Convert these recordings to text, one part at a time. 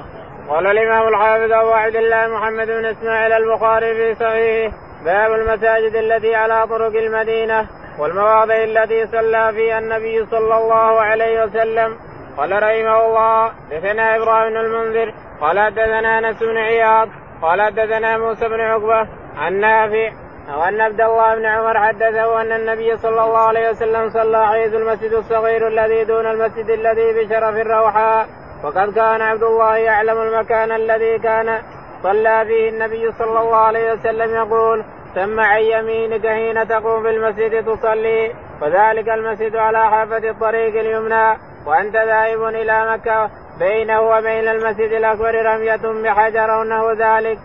السلام. قال الإمام الحافظ أبو عبد الله محمد بن إسماعيل البخاري في صحيحه باب المساجد التي على طرق المدينة والمواضع التي صلى فيها النبي صلى الله عليه وسلم قال رحمه الله دثنا إبراهيم بن المنذر قال حدثنا أنس بن عياض قال حدثنا موسى بن عقبة عن نافع وأن عبد الله بن عمر حدثه أن النبي صلى الله عليه وسلم صلى حيث المسجد الصغير الذي دون المسجد الذي بشرف الروحاء وقد كان عبد الله يعلم المكان الذي كان صلى فيه النبي صلى الله عليه وسلم يقول ثم عن يمينك حين تقوم في المسجد تصلي وذلك المسجد على حافة الطريق اليمنى وأنت ذاهب إلى مكة بينه وبين المسجد الأكبر رمية بحجر أو نحو ذلك.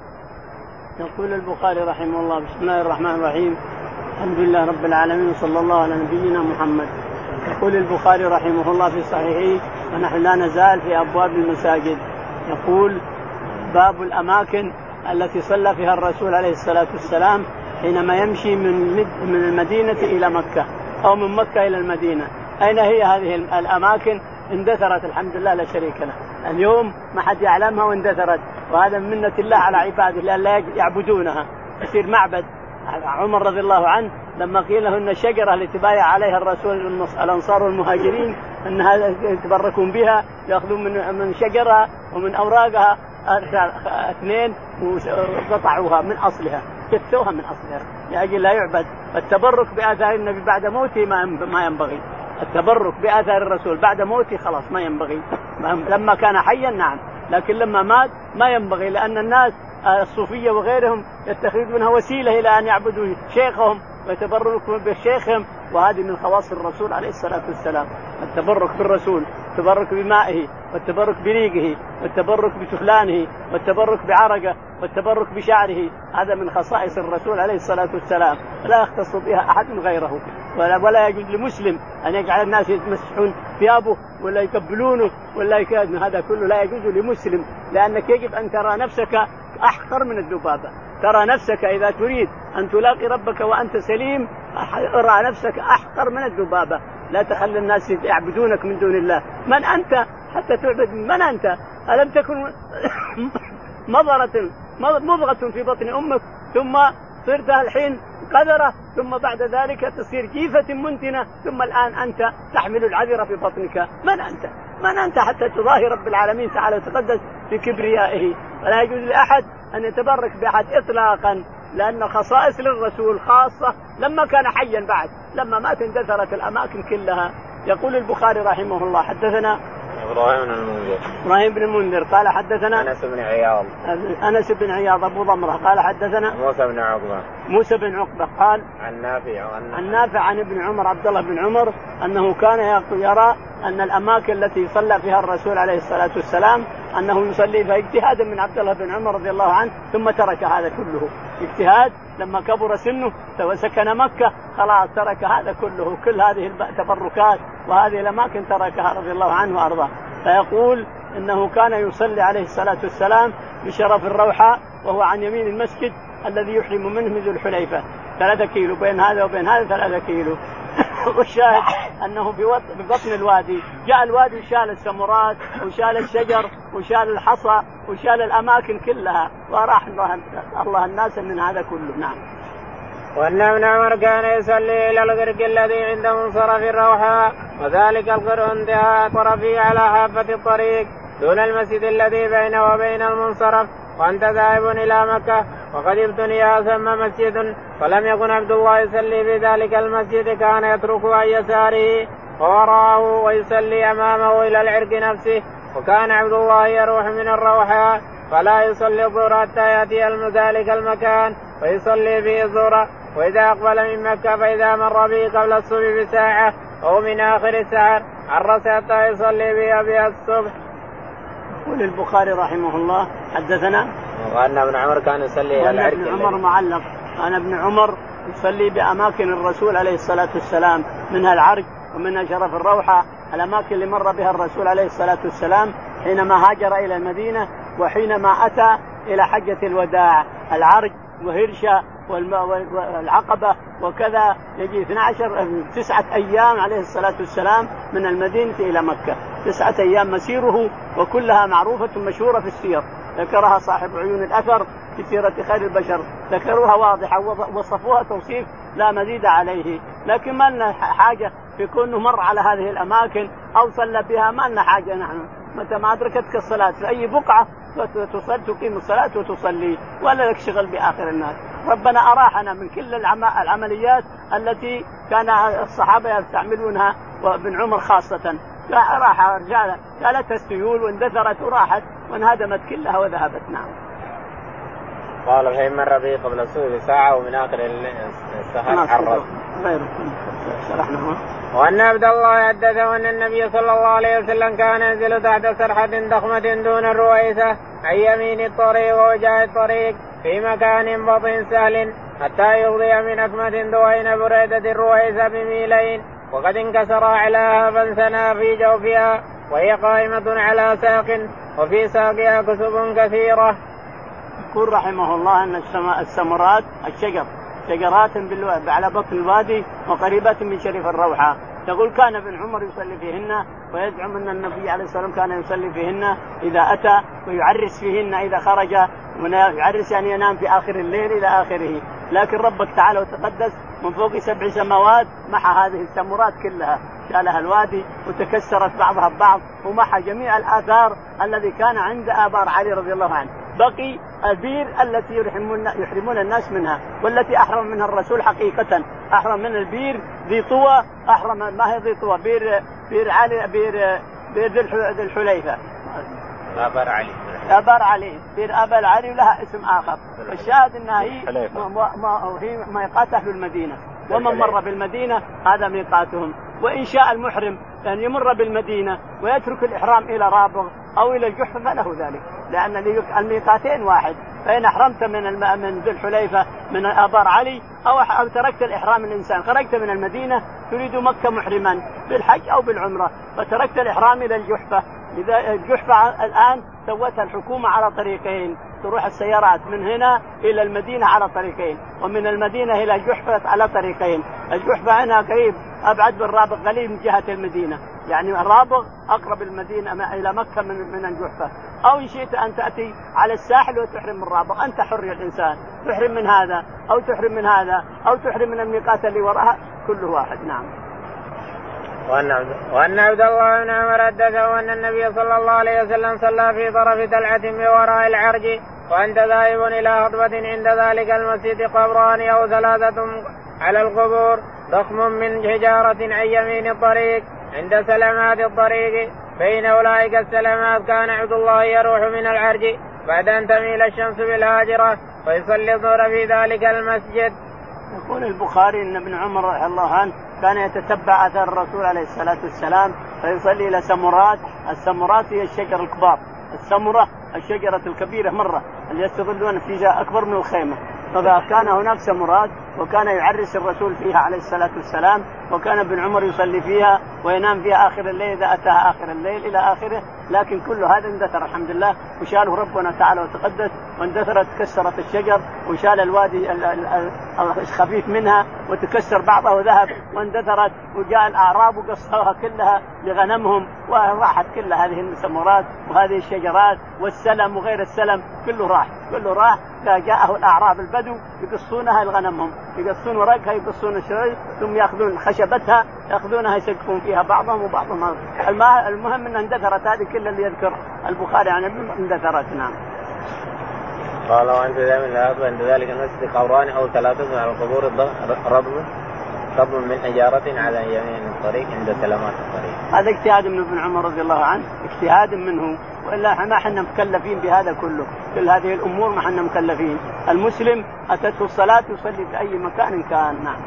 يقول البخاري رحمه الله بسم الله الرحمن الرحيم الحمد لله رب العالمين وصلى الله على نبينا محمد يقول البخاري رحمه الله في صحيحه ونحن لا نزال في أبواب المساجد. يقول باب الأماكن التي صلى فيها الرسول عليه الصلاة والسلام حينما يمشي من من المدينة إلى مكة أو من مكة إلى المدينة. أين هي هذه الأماكن؟ اندثرت الحمد لله لا شريك له. اليوم ما حد يعلمها واندثرت وهذا من منة الله على عباده لأن لا يعبدونها. يصير معبد. عمر رضي الله عنه لما قيل له ان الشجره التي بايع عليها الرسول الأنصار والمهاجرين انها يتبركون بها يأخذون من من شجرها ومن أوراقها اثنين وقطعوها من أصلها كتوها من أصلها لأجل لا يعبد. التبرك بآثار النبي بعد موته ما ينبغي. التبرك بآثار الرسول بعد موته خلاص ما ينبغي. لما كان حيا نعم لكن لما مات ما ينبغي لأن الناس الصوفية وغيرهم يتخذون منها وسيلة إلى أن يعبدوا شيخهم ويتبركوا بشيخهم وهذه من خواص الرسول عليه الصلاة والسلام. التبرك بالرسول التبرك بمائه والتبرك بريقه والتبرك بسفلانه والتبرك بعرقة والتبرك بشعره. هذا من خصائص الرسول عليه الصلاة والسلام. لا يختص بها أحد غيره. ولا, ولا يجوز لمسلم أن يجعل الناس يمسحون ثيابه ولا يقبلونه ولا يكاد هذا كله لا يجوز لمسلم. لأنك يجب أن ترى نفسك أحقر من الذبابه ترى نفسك إذا تريد أن تلاقي ربك وأنت سليم ارى نفسك أحقر من الذبابه لا تخلي الناس يعبدونك من دون الله. من أنت؟ حتى تعبد من أنت؟ ألم تكن مضرة مضغة في بطن أمك ثم صرت الحين قذرة ثم بعد ذلك تصير جيفة منتنة ثم الآن أنت تحمل العذرة في بطنك. من أنت؟ من أنت حتى تضاهي رب العالمين تعالى وتقدس في كبريائه؟ ولا يجوز لأحد أن يتبرك بأحد إطلاقا لأن الخصائص للرسول خاصة لما كان حيا بعد لما مات اندثرت الأماكن كلها. يقول البخاري رحمه الله حدثنا إبراهيم بن المنذر. إبراهيم بن المنذر. قال حدثنا أنس بن عياض. أنس بن عياض أبو ضمرة. قال حدثنا موسى بن عقبة. موسى بن عقبة قال عن نافع عن, نافع عن ابن عمر عبد الله بن عمر أنه كان يرى أن الأماكن التي صلى فيها الرسول عليه الصلاة والسلام أنه يصلي فيها اجتهادا من عبد الله بن عمر رضي الله عنه ثم ترك هذا كله. اجتهاد لما كبر سنه وسكن مكة خلاص ترك هذا كله كل هذه التبركات وهذه الأماكن تركها رضي الله عنه وأرضاه. فيقول إنه كان يصلي عليه الصلاة والسلام بشرف الروحاء وهو عن يمين المسجد الذي يحرم منه ذو الحليفة. ثلاثة كيلو بين هذا وبين هذا ثلاثة كيلو. والشاهد أنه في بطن الوادي. جاء الوادي وشال السمرات وشال الشجر وشال الحصى وشال الأماكن كلها. وراح الله, الناس من هذا كله. نعم. وان ابن عمر كان يصلي إلى الغرق الذي عند منصرف الروحاء وذلك الغرق انتهى طرفه على حافة الطريق دون المسجد الذي بينه وبين المنصرف. وانت ذاهب إلى مكة وقد ابتني ثم مسجد فلم يكن عبد الله يصلي في ذلك المسجد كان يترك عن يساره ووراءه ويصلي أمامه إلى العرق نفسه وكان عبد الله يروح من الروحاء فلا يصلي الظهر حتى يأتي ذلك المكان فيصلي فيه الظهر وإذا أقبل من مكة فإذا مر به قبل الصبح بساعة أو من آخر السحر عرس حتى يصلي بها بها الصبح. يقول البخاري رحمه الله حدثنا؟ وأن ابن عمر كان يصلي إلى ابن عمر معلق. كان ابن عمر يصلي بأماكن الرسول عليه الصلاة والسلام منها العرق ومنها شرف الروحة الأماكن اللي مر بها الرسول عليه الصلاة والسلام حينما هاجر إلى المدينة وحينما أتى إلى حجة الوداع العرج وهرشة والعقبة وكذا. يجي 12 تسعة أيام عليه الصلاة والسلام من المدينة إلى مكة، تسعة أيام مسيره وكلها معروفة مشهورة في السير، ذكرها صاحب عيون الأثر في سيرة خير البشر، ذكروها واضحة ووصفوها توصيف لا مزيد عليه، لكن ما لنا حاجة في كونه مر على هذه الأماكن أو صلى بها ما لنا حاجة نحن، متى ما أدركتك الصلاة في أي بقعة تصلي تقيم الصلاة وتصلي ولا لك شغل بآخر الناس. ربنا أراحنا من كل العمليات التي كان الصحابة يستعملونها وابن عمر خاصة. راح رجال قالت السيول واندثرت وراحت وانهدمت كلها وذهبت. نعم. قال مر به قبل الصبح بساعة ومن آخر السهر غير. شرحنا. وأن عبد الله حدثه أن النبي صلى الله عليه وسلم كان ينزل تحت سرحة ضخمة دون الرويسة عن يمين الطريق ووجاه الطريق. في مكان بطن سهل حتى يغضي من أكمة دوين بريدة الرويسة بميلين وقد انكسر أعلاها فانثنى في جوفها وهي قائمة على ساق وفي ساقها كسب كثيرة. يقول رحمه الله أن السمرات الشجر شجرات على بطن الوادي وقريبات من شريف الروحة يقول كان ابن عمر يصلي فيهن ويزعم أن النبي عليه الصلاة والسلام كان يصلي فيهن إذا أتى ويعرس فيهن إذا خرج يعرس يعني ينام في آخر الليل إلى آخره. لكن ربك تعالى وتقدس من فوق سبع سماوات محى هذه السمرات كلها. شالها الوادي وتكسرت بعضها ببعض ومحى جميع الآثار الذي كان عند آبار علي رضي الله عنه. بقي البير التي يحرمون يحرمون الناس منها والتي أحرم منها الرسول حقيقة. أحرم من البير ذي طوى احرم ما هي ذي طوى؟ بير بير علي بير بير ذي الحليفة. ابر علي. ابر علي بير ابر علي لها اسم آخر. الشاهد إنها هي هي ميقات أهل المدينة. ومن مر بالمدينة هذا ميقاتهم. وإن شاء المحرم أن يمر بالمدينة ويترك الإحرام إلى رابغ. أو إلى الجحفه فله ذلك. لأن الميقاتين واحد. فإن أحرمت من. من ذي الحليفة من أبار علي أو أو تركت الإحرام الانسان خرجت من المدينة تريد مكة محرما بالحج أو بالعمرة فتركت الإحرام إلى الجحفه اذا الجحفه الآن سوتها الحكومة على طريقين. تروح السيارات من هنا إلى المدينة على طريقين ومن المدينة إلى الجحفه على طريقين. الجحفه هنا قريب أبعد من رابغ قليل من جهة المدينة. يعني رابغ أقرب المدينة إلى مكة من من الجحفة. أو إن شئت أن تأتي على الساحل وتحرم من رابغ. أنت حر يا الإنسان. تحرم من هذا أو تحرم من هذا أو تحرم من الميقات اللي وراها. كله واحد نعم. وأن وأن عبد الله بن عمر حدثه أن النبي صلى الله عليه وسلم صلى في طرف تلعه بوراء العرج وأنت ذاهب إلى خطبة عند ذلك المسجد قبران أو ثلاثة على القبور. ضخم من حجارة عن يمين الطريق عند سلامات الطريق بين أولئك السلامات كان عبد الله يروح من العرج بعد أن تميل الشمس بالهاجرة ويصلي الظهر في ذلك المسجد. يقول البخاري إن ابن عمر رضي الله عنه كان يتتبع أثر الرسول عليه الصلاة والسلام فيصلي إلى سمرات، السمرات هي الشجر الكبار، السمرة الشجرة الكبيرة مرة اللي يستظلون فيها أكبر من الخيمة، فكان هناك سمرات وكان يعرس الرسول فيها عليه الصلاة والسلام وكان ابن عمر يصلي فيها وينام فيها آخر الليل إذا أتاها آخر الليل إلى آخره. لكن كل هذا اندثر الحمد لله وشاله ربنا تعالى وتقدس واندثرت كسرت الشجر وشال الوادي الخفيف منها وتكسر بعضها وذهب واندثرت وجاء الأعراب وقصوها كلها لغنمهم وراحت كل هذه السمرات وهذه الشجرات والسلم وغير السلم كله راح كله راح. جاءه الأعراب البدو يقصونها لغنمهم يقصون ورقها يقصون الشجر ثم يأخذون خشبتها يأخذونها يسقفون فيها بعضهم وبعضهم. المهم إنها اندثرت هذه كل اللي يذكر البخاري عن اندثرت نعم. قال وانت ذا من عند ذلك المسجد قوران أو ثلاثة على القبور الرضم رضم من حجارة على يمين الطريق عند سلامات الطريق. هذا اجتهاد من ابن عمر رضي الله عنه، اجتهاد منه وإلا ما إحنا مكلفين بهذا كله، كل هذه الأمور ما إحنا مكلفين، المسلم أتته الصلاة يصلي في أي مكان كان، نعم.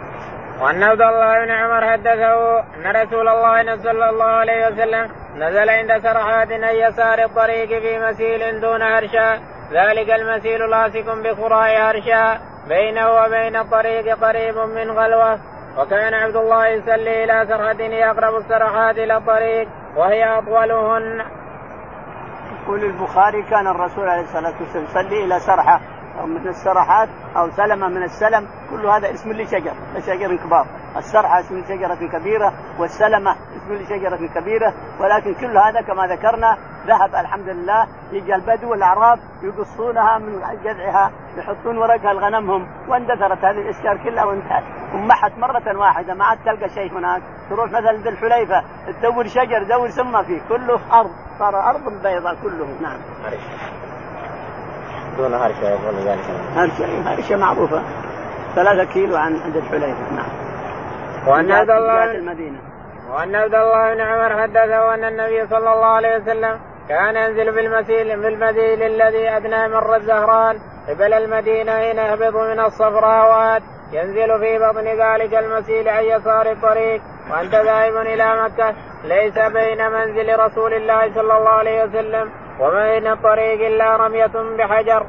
وأن عبد الله بن عمر حدثه أن رسول الله صلى الله عليه وسلم نزل عند سرحات عن يسار الطريق في مسيل دون هرشا ذلك المسيل لاصق بخراء هرشا بينه وبين الطريق قريب من غلوة. وكان عبد الله يصلي إلى سرحة اقرب السرحات إلى الطريق وهي أطولهن. يقول البخاري كان الرسول عليه الصلاة والسلام يصلي إلى سرحة. أو من السرحات أو سلمة من السلم كل هذا اسم لشجر لشجر كبار. السرحة اسم لشجرة كبيرة والسلمة اسم لشجرة كبيرة ولكن كل هذا كما ذكرنا ذهب الحمد لله يجي البدو والاعراب يقصونها من جذعها يحطون ورقها لغنمهم واندثرت هذه الأشجار كلها وانتهت. ومحت مرة واحدة ما عاد تلقى شيء هناك. تروح مثلا ذي الحليفة تدور شجر دور سمة فيه كله أرض صار أرض بيضاء كله. نعم. دون هرشه يقول ذلك. هرشه هرشه معروفه ثلاثة كيلو عن عند الحليفة نعم. وعن عبد الله المدينة. وعن عبد الله بن عمر حدثه أن النبي صلى الله عليه وسلم كان ينزل بالمسيل بالمدين الذي أدنى مر الزهران قبل المدينة حين يهبط من الصفراوات ينزل في بطن ذلك المسيل عن يسار الطريق وأنت ذاهب إلى مكة ليس بين منزل رسول الله صلى الله عليه وسلم وبين الطريق الا رميه بحجر.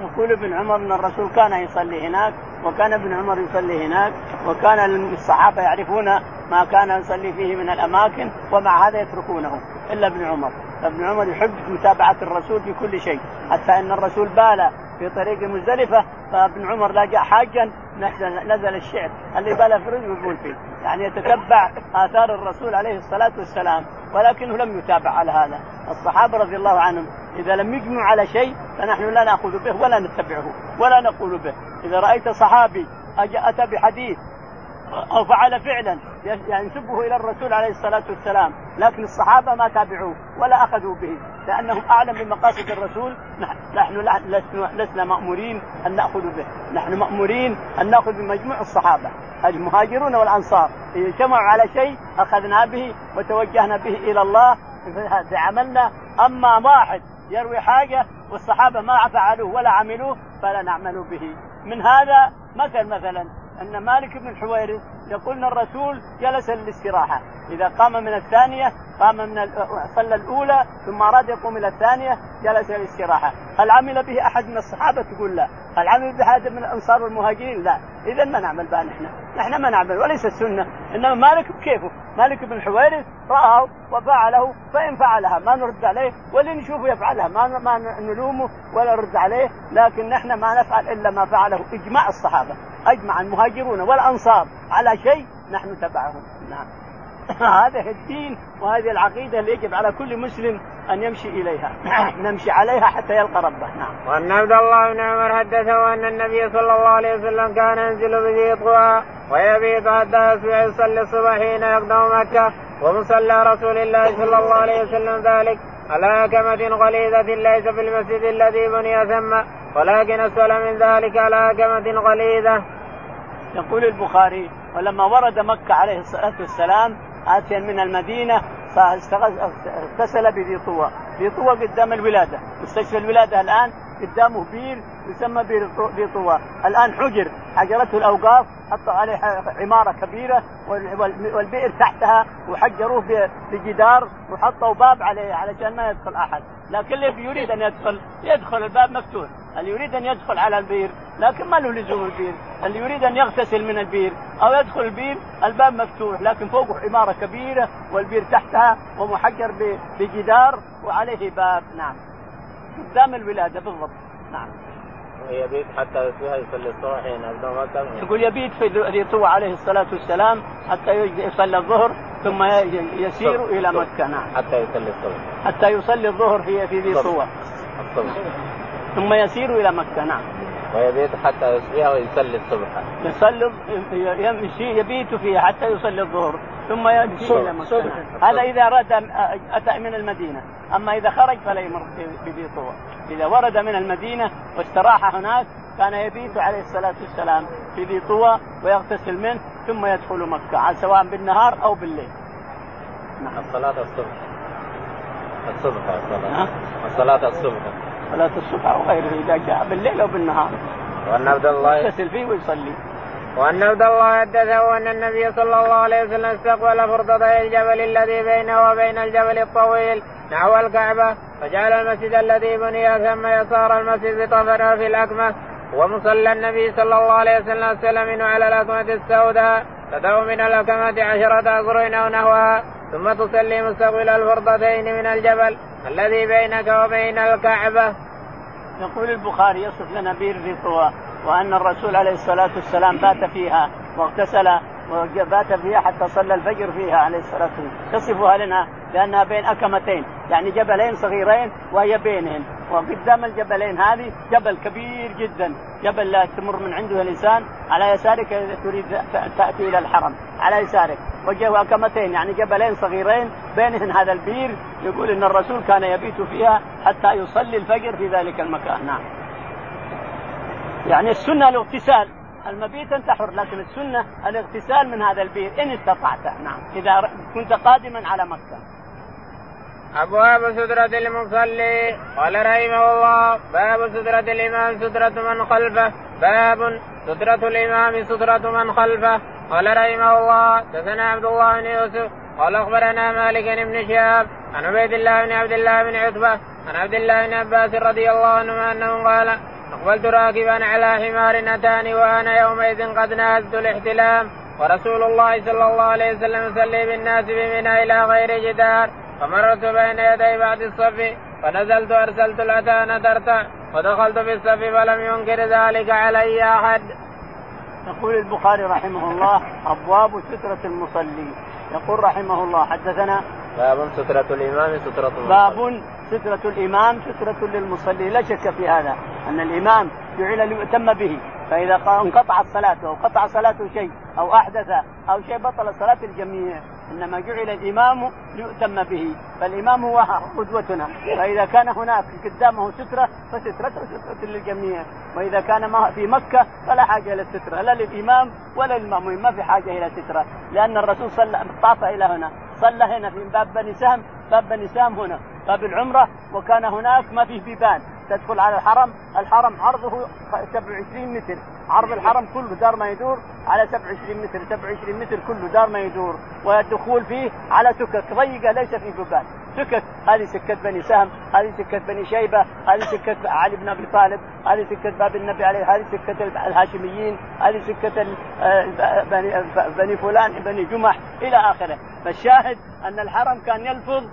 يقول ابن عمر إن الرسول كان يصلي هناك وكان ابن عمر يصلي هناك وكان الصحابة يعرفون ما كان يصلي فيه من الأماكن ومع هذا يتركونه إلا ابن عمر فابن عمر يحب متابعة الرسول في كل شيء حتى إن الرسول بال في طريق مزدلفة فابن عمر لا جاء حاجا نزل, نزل الشعر. اللي بال في رجله يقول فيه. يعني يتتبع آثار الرسول عليه الصلاة والسلام ولكنه لم يتابع على هذا. الصحابة رضي الله عنهم إذا لم يجمعوا على شيء فنحن لا نأخذ به ولا نتبعه ولا نقول به. إذا رأيت صحابي اتى بحديث أو فعل فعلا ينسبه إلى الرسول عليه الصلاة والسلام، لكن الصحابة ما تابعوه ولا أخذوا به، لأنهم أعلم بمقاصد الرسول، نحن لسنا مأمورين أن نأخذ به، نحن مأمورين أن نأخذ بمجموع الصحابة، المهاجرون والأنصار، إذا اجتمعوا على شيء أخذنا به وتوجهنا به إلى الله في عملنا، أما واحد يروي حاجة والصحابة ما فعلوه ولا عملوه فلا نعمل به، من هذا مثل مثلا. أن مالك بن الحويرث يقول إن الرسول جلس للاستراحة. إذا قام من الثانية قام من صلى الأولى ثم أراد يقوم إلى الثانية جلس للاستراحة. هل عمل به أحد من الصحابة؟ تقول لا. هل عمل به أحد من الأنصار والمهاجرين؟ لا. إذا ما نعمل بها نحن. نحن ما نعمل وليس السنة. إنما مالك كيفه مالك بن الحويرث رآه وفعله فإن فعلها ما نرد عليه واللي نشوفه يفعلها. ما ما نلومه ولا نرد عليه لكن نحن ما نفعل إلا ما فعله إجماع الصحابة. أجمع المهاجرون والأنصار على شيء نحن تبعهم. نعم. هذا الدين وهذه العقيدة اللي يجب على كل مسلم أن يمشي إليها. نمشي عليها حتى يلقى ربه. نعم. وأن عبد الله بن عمر حدثه أن النبي صلى الله عليه وسلم كان ينزل بذي طوى ويبيت حتى يصلي الصبح حين يقدم مكة ومصلى رسول الله صلى الله عليه وسلم ذلك على كمة غليظة ليس في المسجد الذي بني ثم ولكن أسفل من ذلك على كمة غليظة. يقول البخاري ولما ورد مكة عليه الصلاة والسلام آتيا من المدينة فاغتسل بذي طوى، ذي طوى قدام الولادة، مستشفى الولادة الآن قدامه بير يسمى بير ذي طوى، الآن حجر. حجرته الأوقاف حطوا عليه عمارة كبيرة والبئر تحتها وحجروه بجدار وحطوا باب عليه علشان ما يدخل أحد، لكن اللي يريد أن يدخل؟ يدخل الباب مفتوح، اللي يريد أن يدخل على البير لكن ما له لزوم البير. اللي يريد أن يغتسل من البير أو يدخل البير الباب مفتوح. لكن فوقه عمارة كبيرة والبير تحتها ومحجر بجدار وعليه باب. نعم. قدام الولاده بالضبط. نعم. يبيت حتى يصبح يصلي الصبح حين مكه يقول يبيت في طوى عليه الصلاة والسلام حتى يصلي الظهر ثم يسير إلى مكة نعم. حتى يصلي الصبح. حتى يصلي الظهر في في ذي الصبح ثم يسير إلى مكة نعم. ويبيت حتى يصبح ويصلي الصبح. يصلي يمشي يبيت فيها حتى يصلي الظهر ثم يمشي إلى مكة. هذا إذا أراد أتى من المدينة. أما إذا خرج فلا يمر بذي طوى إذا ورد من المدينة واستراح هناك كان يبيت عليه الصلاة والسلام في ذي طوى ويغتسل منه ثم يدخل مكة سواء بالنهار أو بالليل. نعم. الصلاة الصبح. الصبح الصلاة. الصلاة الصبح. صلاة الصبح أو غيره إذا جاء بالليل أو بالنهار. وأن عبد الله يغتسل فيه ويصلي. وأن عبد الله حدثه أن النبي صلى الله عليه وسلم استقبل فرضتي الجبل الذي بينه وبين الجبل الطويل نحو الكعبة فجعل المسجد الذي بني ثم يسار المسجد بطفره في الأكمة ومصلى النبي صلى الله عليه وسلم على الأكمة السوداء تدعو من الأكمة عشرة أقرين أو نحوها ثم تصلي مستقبل الفرضتين من الجبل الذي بينك وبين الكعبة. يقول البخاري يصف لنا بئر في طوى وأن الرسول عليه الصلاة والسلام بات فيها واغتسل وبات فيها حتى صلى الفجر فيها عليه الصلاة والسلام. تصفها لنا لأنها بين أكمتين يعني جبلين صغيرين وهي بينهم وقدام الجبلين هذه جبل كبير جدا جبل لا تمر من عنده الإنسان على يسارك اذا تريد تأتي إلى الحرم على يسارك. وكمتين يعني جبلين صغيرين بينهن هذا البير يقول إن الرسول كان يبيت فيها حتى يصلي الفجر في ذلك المكان. نعم. يعني السنة الاغتسال المبيت انت حر لكن السنة الاغتسال من هذا البير إن استطعت. نعم. إذا كنت قادما على مكة. أبواب سترة المصلي. قال رحمه الله باب سترة الإمام سترة من خلفه. باب سترة الإمام سترة من خلفه. قال رحمه الله دثنا عبد الله بن يوسف. قال أخبرنا مالك بن شهاب. عن عبيد الله بن عبد الله بن عتبة. عن عبد الله بن عباس رضي الله عنهما أنه قال أقبلت راكبا على حمار أتاني وأنا يومئذ قد نازلت الاحتلام. ورسول الله صلى الله عليه وسلم يصلي بالناس بمنى إلى غير جدار. فمررت بين يدي بعد الصف فنزلت ارسلت الاتان ترتع. ودخلت في الصف فلم ينكر ذلك علي أحد. يقول البخاري رحمه الله أبواب سترة المصلي يقول رحمه الله حدثنا باب سترة الإمام سترة المصلي باب سترة الإمام سترة للمصلي لا شك في هذا أن الإمام جعل ليؤتم به فإذا انقطعت صلاته أو قطع صلاته شيء أو أحدث أو شيء بطل صلاة الجميع إنما جعل الإمام ليؤتم به فالإمام هو قدوتنا فإذا كان هناك قدامه سترة فسترته سترة للجميع وإذا كان في مكة فلا حاجة إلى السترة لا للإمام ولا للمامومين ما في حاجة إلى سترة لأن الرسول صلى طاف إلى هنا صلى هنا في باب بني سهم باب بني سهم هنا باب العمره وكان هناك ما فيه بيبان. تدخل على الحرم الحرم عرضه 27 متر. عرض الحرم كله دار ما يدور على 27 متر 27 متر كله دار ما يدور. والدخول فيه على سكك ضيقة ليس في بيبان. سكك هذه سكة بني سهم هذه سكة بني شيبة هذه سكة علي بن أبي طالب هذه سكة باب النبي عليه هذه سكة الهاشميين هذه سكة آه، بني, بني فلان بني جمح إلى آخره. فالشاهد أن الحرم كان يلفظ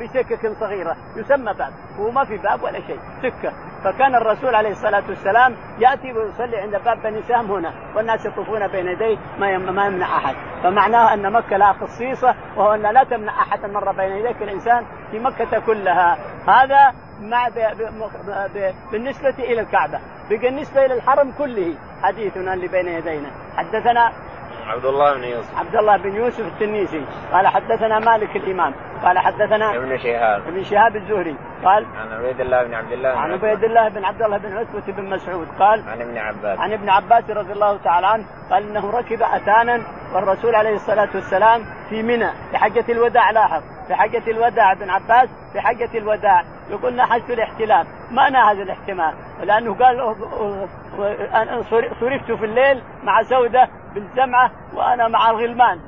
بسكك صغيرة. يسمى باب. هو ما في باب ولا شيء سكة. فكان الرسول عليه الصلاة والسلام يأتي ويصلي عند باب بني سهم هنا والناس يطوفون بين يديه ما ما يمنع أحد. فمعناه أن مكة لها خصيصة وهو أن لا تمنع أحد مر بين يديك الإنسان في مكة كلها. هذا مع بالنسبة إلى الكعبة. بالنسبة إلى الحرم كله حديثنا اللي بين يدينا. حدثنا عبد الله بن يوسف. عبد الله بن يوسف التنيسي. قال حدثنا مالك الإمام. قال حدثنا ابن شهاب. ابن شهاب الزهري. قال عن عبيد الله بن عبد الله عن عبيد الله بن عبد الله بن عتبة بن مسعود. قال عن ابن عباس. عن ابن عباس رضي الله تعالى عنه قال إنه ركب أتانا والرسول عليه الصلاة والسلام في منى في حجة الوداع لاحظ في حجة الوداع ابن عباس في حجة الوداع. يقول نحست الاحتلال. ما ناهز الاحتمال؟ لأنه قال صرفت في الليل مع سوده بالجمعة وأنا مع الغلمان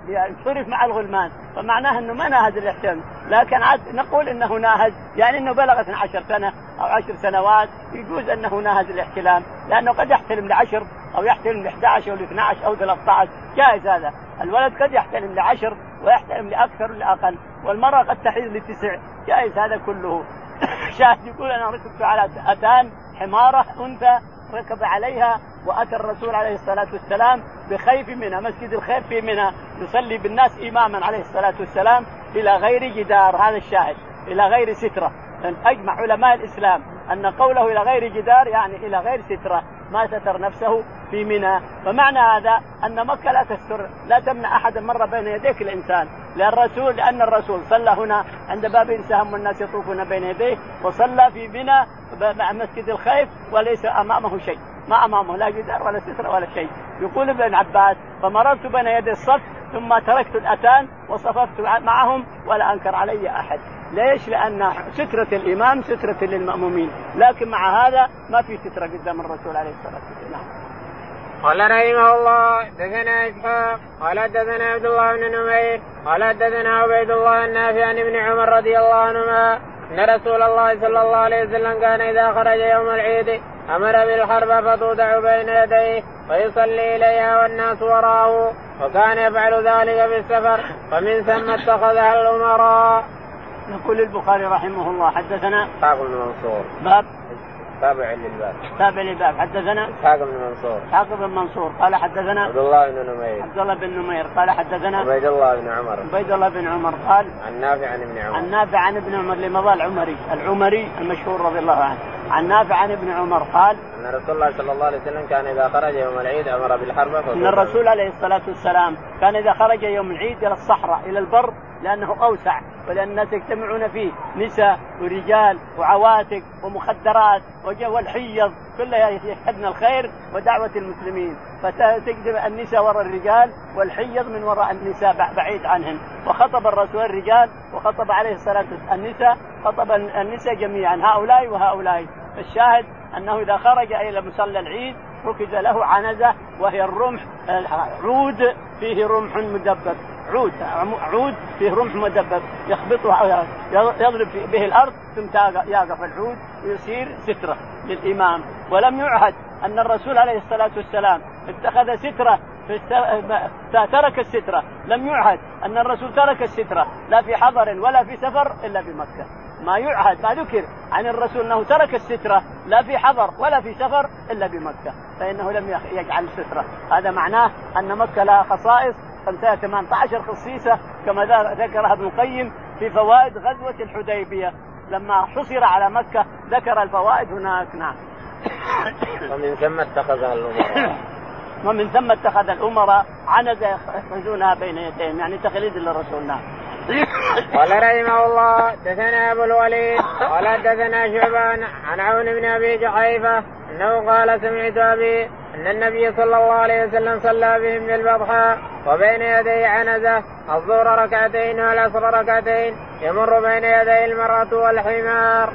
صرف مع الغلمان. فمعناه إنه ما ناهز الاحتلام لكن عاد نقول إنه ناهز يعني إنه بلغ 12 سنة أو 10 سنوات يجوز إنه ناهز الاحتلام لأنه قد يحتلم لعشر أو يحتلم ل 11 أو ل 12 أو 13 جائز هذا. الولد قد يحتلم لعشر ويحتلم لاكثر ولاقل والمرأة قد تحيض لتسع. جائز هذا كله. شاهد يقول أنا ركبت على أتان حمارة أنثى ركب عليها وأتى الرسول عليه الصلاة والسلام بخيف منها مسجد الخيف في منى يصلي بالناس إماما عليه الصلاة والسلام إلى غير جدار هذا الشاهد إلى غير سترة. أجمع علماء الإسلام أن قوله إلى غير جدار يعني إلى غير سترة ما ستر نفسه في منى. فمعنى هذا أن مكة لا تستر لا تمنع احدا مر بين يديك الإنسان. لأن الرسول لأن الرسول صلى هنا عند باب سهم والناس يطوفون بين يديه وصلى في منى مسجد الخيف وليس أمامه شيء. ما أمامه لا جدار ولا ستر ولا شيء يقول ابن عباس فمررت بين يدي الصف ثم تركت الأتان وصففت معهم ولا أنكر علي أحد ليش؟ لأن سترة الإمام سترة للمأمومين، لكن مع هذا ما في سترة قدام الرسول عليه الصلاة والسلام. قال رحمه الله حدثنا إسحاق قال حدثنا عبد الله بن نمير قال حدثنا عبيد الله النافع عن ابن عمر رضي الله عنهما أن رسول الله صلى الله عليه وسلم كان إذا خرج يوم العيد أمر بالحرب فتوضع بين يديه ويصلي إليها والناس وراءه وكان يفعل ذلك في السفر فمن ثم اتخذها الأمراء. يقول البخاري رحمه الله حدثنا باب المنصور باب. تابع للباب. تابع للباب. حدثنا إسحاق بن منصور. إسحاق بن منصور. قال حدثنا عبد الله بن نمير. عبد الله بن نمير. قال حدثنا عبيد الله بن عمر. عبيد الله بن عمر قال عن نافع عن ابن عمر. عن نافع عن ابن عمر لمضى العمري. العمري المشهور رضي الله عنه. عن نافع عن ابن عمر قال أن رسول الله صلى الله عليه وسلم كان إذا خرج يوم العيد أمر بالحرب إن الرسول عليه الصلاة والسلام كان إذا خرج يوم العيد إلى الصحراء إلى البر لأنه أوسع ولأن الناس يجتمعون فيه نساء ورجال وعواتق ومخدرات والحيض كلها يشهدن الخير ودعوة المسلمين. فتجد النساء وراء الرجال والحيض من وراء النساء بعيد عنهن وخطب الرسول الرجال وخطب عليه الصلاة والسلام النساء خطب النساء جميعا هؤلاء وهؤلاء. الشاهد أنه إذا خرج إلى مصلى العيد ركز له عنزة وهي الرمح عود فيه رمح مدبب. عود عود فيه رمح مدبب. يخبطه يضرب به الأرض ثم يقف العود ويصير سترة للإمام. ولم يعهد أن الرسول عليه الصلاة والسلام اتخذ سترة ترك السترة. لم يعهد أن الرسول ترك السترة. لا في حضر ولا في سفر إلا بمكه ما يعهد ما ذكر عن الرسول أنه ترك السترة لا في حضر ولا في سفر إلا بمكه فإنه لم يجعل الستره هذا معناه أن مكة لها خصائص 18 خصيصة كما ذكرها ابن القيم في فوائد غزوة الحديبية. لما حصر على مكة ذكر الفوائد هناك نعم. ومن ثم اتخذها الأمراء. ومن ثم اتخذ الأمراء عنزه يخرجونها بين يديهم يعني تقليد للرسول نعم. قال رحمه الله دثنا أبو الوليد قال دثنا شعبان عن عون بن أبي جحيفة أنه قال سمعت أبي أن النبي صلى الله عليه وسلم صلى بهم بالبطحاء وبين يديه عنزة الظهر ركعتين والعصر ركعتين يمر بين يدي المرأة والحمار.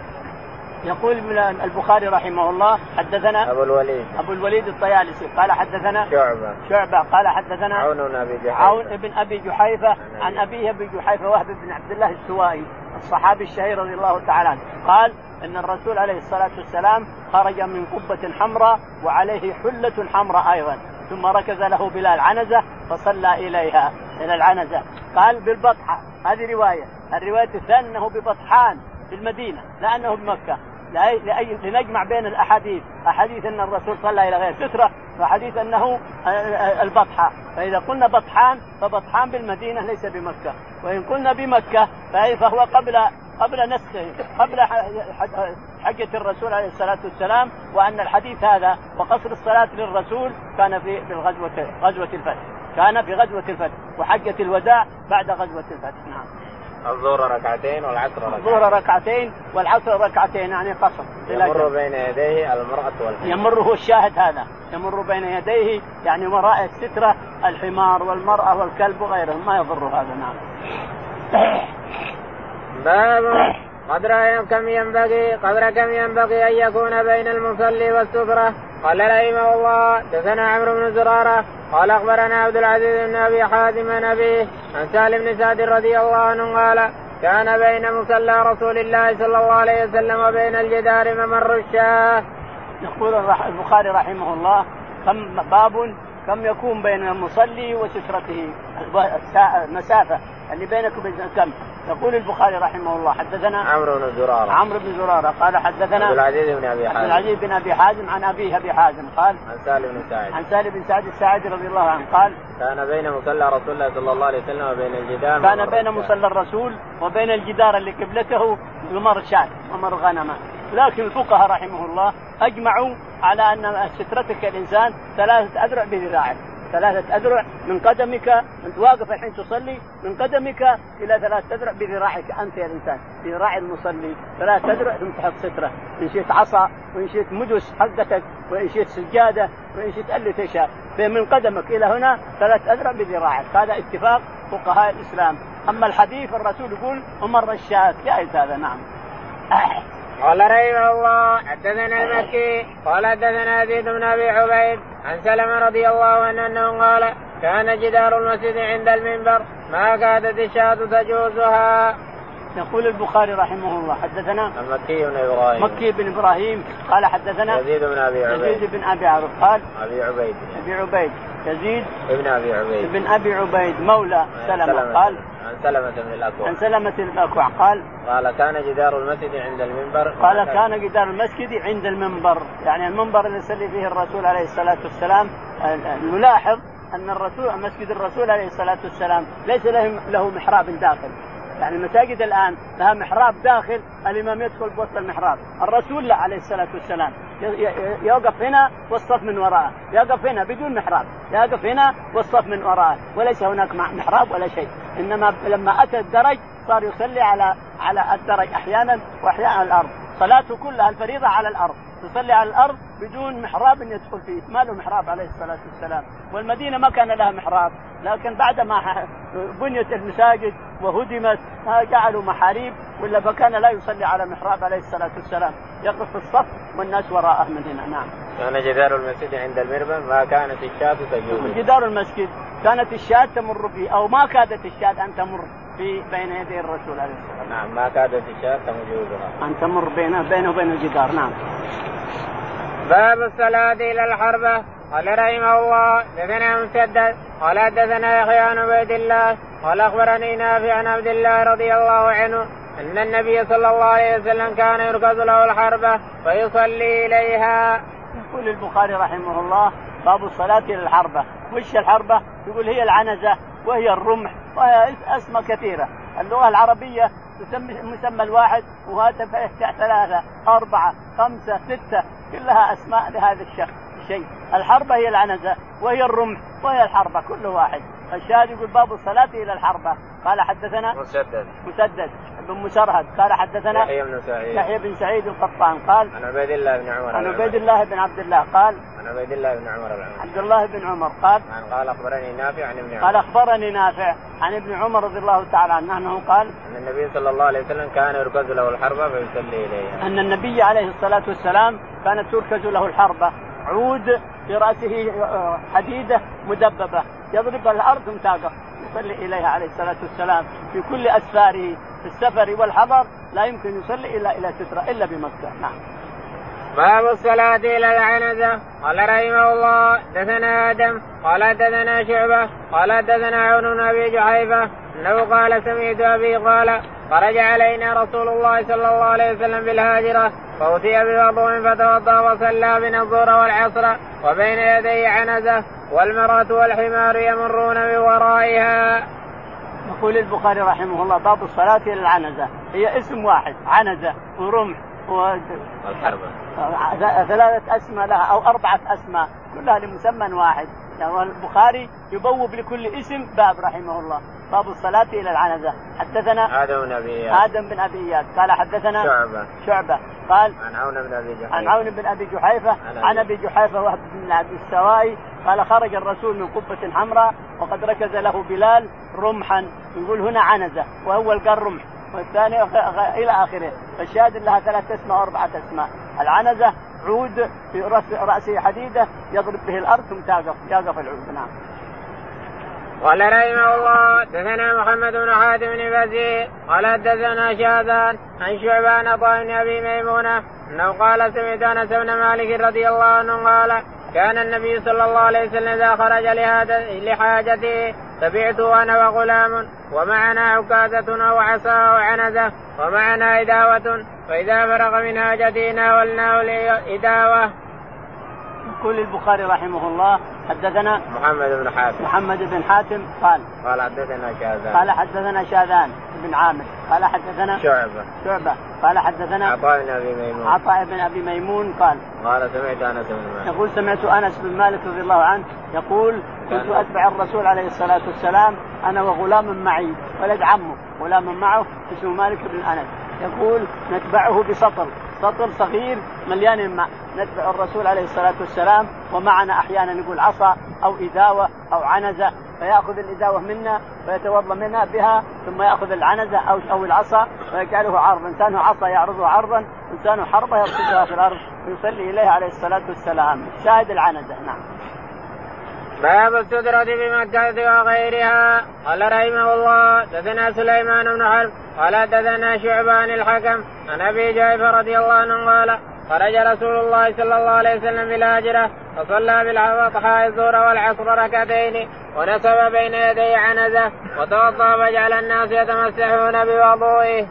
يقول البخاري رحمه الله حدثنا أبو الوليد. أبو الوليد الطيالسي. قال حدثنا شعبة. شعبة. قال حدثنا عون بن أبي جحيفة. عون بن أبي جحيفة. عن أبيه ابي جحيفة وهب بن عبد الله السوائي الصحابي الشهير رضي الله تعالى عنه. قال إن الرسول عليه الصلاة والسلام خرج من قبة حمراء وعليه حلة حمراء أيضا. ثم ركز له بلال عنزه فصلى إليها. إلى العنزة. قال بالبطحة. هذه رواية. الرواية الثانية أنه ببطحان في المدينة لا أنه بمكة. لأي لنجمع بين الأحاديث، أحاديث أن الرسول صلى إلى غير سترة وحديث أنه البطحة، فإذا قلنا بطحان فبطحان بالمدينة ليس بمكة، وإن قلنا بمكة فهو قبل قبل نسخه قبل حجة الرسول عليه الصلاة والسلام وأن الحديث هذا وقصر الصلاة للرسول كان في الغزوة غزوة الفتح. كان في غزوة الفتح وحجة الوداع بعد غزوة الفتح. نعم. الظهر ركعتين والعصر ركعتين. الظهر ركعتين والعصر ركعتين يعني قصر. يمر بين يديه المرأة والحمار. يمر هو الشاهد هذا. يمر بين يديه يعني وراء السترة الحمار والمرأة والكلب وغيرهم. ما يضر هذا نعم. باب قدر كم ينبغي قدر كم ينبغي أن يكون بين المصلي والستره قال رحمه الله دثنا عمرو بن زرارة قال أخبرنا عبد العزيز بن أبي حازم عن أبيه عن سالم بن سعد رضي الله عنه قال كان بين مصلى رسول الله صلى الله عليه وسلم وبين الجدار ممر الشاه. يقول البخاري رحمه الله كم باب كم يكون بين المصلي وسترته المسافة اللي بينك وبين كم يقول البخاري رحمه الله حدثنا عمرو بن زرارة. عمرو بن زرارة قال حدثنا عبد العزيز بن أبي حازم. عبد العزيز بن أبي حازم عن أبيه أبي حازم قال عن سالم بن سعد. عن سالم بن سعد الساعدي رضي الله عنه قال كان بين مصلى رسول الله صلى الله عليه وسلم وبين الجدار كان بين مصلى الرسول وبين الجدار اللي قبلته ممر شاة ممر غنمه لكن الفقهاء رحمه الله أجمعوا على أن سترتك الإنسان ثلاثة أذرع بذراعه. ثلاثة أذرع من قدمك أنت واقف الحين تصلي من قدمك إلى ثلاثة أذرع بذراعك أنت يا الإنسان. بذراع المصلي ثلاثة أذرع ثم تحط سترة. إن شئت عصا وإن شئت مدس حقتك وإن شئت سجادة وإن شئت اللي تشاء. فمن قدمك إلى هنا ثلاث أذرع بذراعك. هذا اتفاق فقهاء الإسلام. أما الحديث الرسول يقول أمر الشاة. جائز هذا نعم. قال رحمه الله حدثنا المكي قال حدثنا يزيد بن أبي عبيد عن سلمة رضي الله عنه أنه قال كان جدار المسجد عند المنبر ما كادت الشاة تجوزها. يقول البخاري رحمه الله حدثنا المكي بن إبراهيم مكي بن إبراهيم قال حدثنا يزيد بن أبي عبيد يزيد بن أبي عبيد قال أبي عبيد أبي عبيد يزيد ابن أبي عبيد ابن أبي عبيد مولى سلمة, سلمة. قال عن سلمة بن الأكوع. عن سلمة بن الأكوع. قال قال كان جدار المسجد عند المنبر. قال كان جدار المسجد عند المنبر. يعني المنبر اللي يصلي فيه الرسول عليه الصلاة والسلام نلاحظ أن الرسول مسجد الرسول عليه الصلاة والسلام ليس له له محراب داخل. يعني المساجد الآن لها محراب داخل الإمام يدخل بوسط المحراب، الرسول لا عليه الصلاة والسلام. يوقف هنا والصف من وراءه، يقف هنا بدون محراب، يقف هنا والصف من وراءه، وليس هناك محراب ولا شيء، إنما لما أتى الدرج صار يصلي على على الدرج أحيانا وأحيانا على الأرض، صلاته كلها الفريضة على الأرض، تصلي على الأرض بدون محراب يدخل فيه، ما له محراب عليه الصلاة والسلام، والمدينة ما كان لها محراب، لكن بعد ما بنيت المساجد وهدمت جعلوا محاريب ولا فكان لا يصلي على المحراب عليه الصلاة والسلام يقف في الصف والناس وراءه من هنا نعم. كان جدار المسجد عند المربى ما كانت الشاة تجوز. جدار المسجد كانت الشاة تمر فيه أو ما كادت الشاة أن تمر في بين يدي الرسول عليه الصلاة والسلام. نعم ما كادت الشاة تجوزها. أن تمر بينه بينه وبين الجدار نعم. باب الصلاة إلى الحربة قال رحمه الله دثنا مسدد قال حدثنا يحيى عن عبيد الله قال أخبرني نافع عن عبد الله رضي الله عنه أن النبي صلى الله عليه وسلم كان يركز له الحربة فيصلي إليها. يقول البخاري رحمه الله باب الصلاة إلى الحربة، وش الحربة؟ يقول هي العنزة وهي الرمح وهي أسماء كثيرة، اللغة العربية تسمي مسمى الواحد وهذا ثلاثة أربعة خمسة ستة كلها أسماء لهذا الشخص الشيء. الحربة هي العنزة وهي الرمح وهي الحربة كل واحد. الشاهد يقول باب الصلاة إلى الحربة. قال حدثنا مسدد. مسدد بن مسرهد قال حدثنا يحيى بن سعيد. يحيى بن سعيد القطان. قال عن عبيد الله بن عمر عن عبيد الله بن عبد الله. قال عن عبيد الله بن عمر العمر عبد الله بن عمر. قال عن قال أخبرني نافع عن ابن عمر. قال أخبرني نافع عن ابن عمر رضي الله تعالى عنه. أنه قال أن النبي صلى الله عليه وسلم كان يركز له الحربه فيصلي إليها. أن النبي عليه الصلاة والسلام كانت تركز له الحربه عود في راسه حديدة مدببة. يضرب الأرض ثم تقف يصلي إليها عليه الصلاة والسلام في كل أسفاره في السفر والحضر لا يمكن يصلي إلا إلى سترة إلا بمكة. نعم. باب الصلاة إلى العنزة. قال رحمه الله دثنا آدم. قال دثنا شعبة قال دثنا عون بن أبي جحيفة أنه قال سمعت أبي قال خرج علينا رسول الله صلى الله عليه وسلم بالهاجرة فأتي بوضوء فتوضأ وصلى بنا الظهر والعصر وبين يديه عنزة والمرأة والحمار يمرون من ورائها. يقول البخاري رحمه الله باب الصلاة إلى العنزة هي اسم واحد عنزة ورمح والحربة ثلاثة أسماء لها أو أربعة أسماء كلها لمسمى واحد يعني البخاري يبوب لكل اسم باب رحمه الله. باب الصلاة إلى العنزة. حدثنا آدم بن أبي آدم بن أبي إياد قال حدثنا شعبة. شعبة. قال عن عون بن أبي جحيفة. عن عون بن أبي جحيفة. عن أبي جحيفة وهب بن عبد السوائي. قال خرج الرسول من قبة حمراء وقد ركز له بلال رمحا. يقول هنا عنزة. وأول قال رمح. والثاني إلى آخره. فالشاهد لها ثلاث أسماء وأربعة أسماء. العنزة عود في رأس رأسه حديدة يضرب به الأرض ثم تقف يقف العود. نعم. قال رحمه الله دثنا محمد بن حاتم بن بزير قال دثنا شاذان عن شعبان طه بن أبي ميمونة أنه قال سمعت أنس بن مالك رضي الله عنه قال كان النبي صلى الله عليه وسلم إذا خرج لحاجته تبعته أنا وغلام ومعنا عكازة أو عصا أو عنزة ومعنا إداوة فإذا فرغ من حاجته ناولناه الإداوة. يقول البخاري رحمه الله حدثنا محمد بن حاتم. محمد بن حاتم قال قال حدثنا شاذان. قال حدثنا شاذان بن عامر قال حدثنا شعبة. شعبة قال حدثنا عطاء بن أبي ميمون. عطاء بن أبي ميمون قال قال سمعت أنس بن مالك. يقول سمعت أنس بن مالك رضي الله عنه يقول كنت أتبع الرسول عليه الصلاة والسلام أنا وغلام معي ولد عمه غلام معه اسمه مالك بن أنس. يقول نتبعه بسطل سطل صغير مليان ماء نتبع الرسول عليه الصلاة والسلام ومعنا أحيانا يقول عصا أو إذاوة أو عنزة فيأخذ الاداوه منا ويتوضأ منها بها ثم يأخذ العنزة أو أو العصا ويجعله عرضا. إنسانه عصا يعرضه عرضا إنسانه حربة يرصدها في الأرض ويصلي إليها عليه الصلاة والسلام. شاهد العنزة نعم. باب السدرة بمكة وغيرها. قال رحمه الله دثنا سليمان بن حرب قال دثنا شعبان الحكم عن أبي جعفر رضي الله عنه قال خرج رسول الله صلى الله عليه وسلم بالهاجرة فصلى بالأضحى الظهر والعصر ركعتين ونسب بين يدي عنزة وتوضأ فجعل الناس يتمسحون بوضوئه.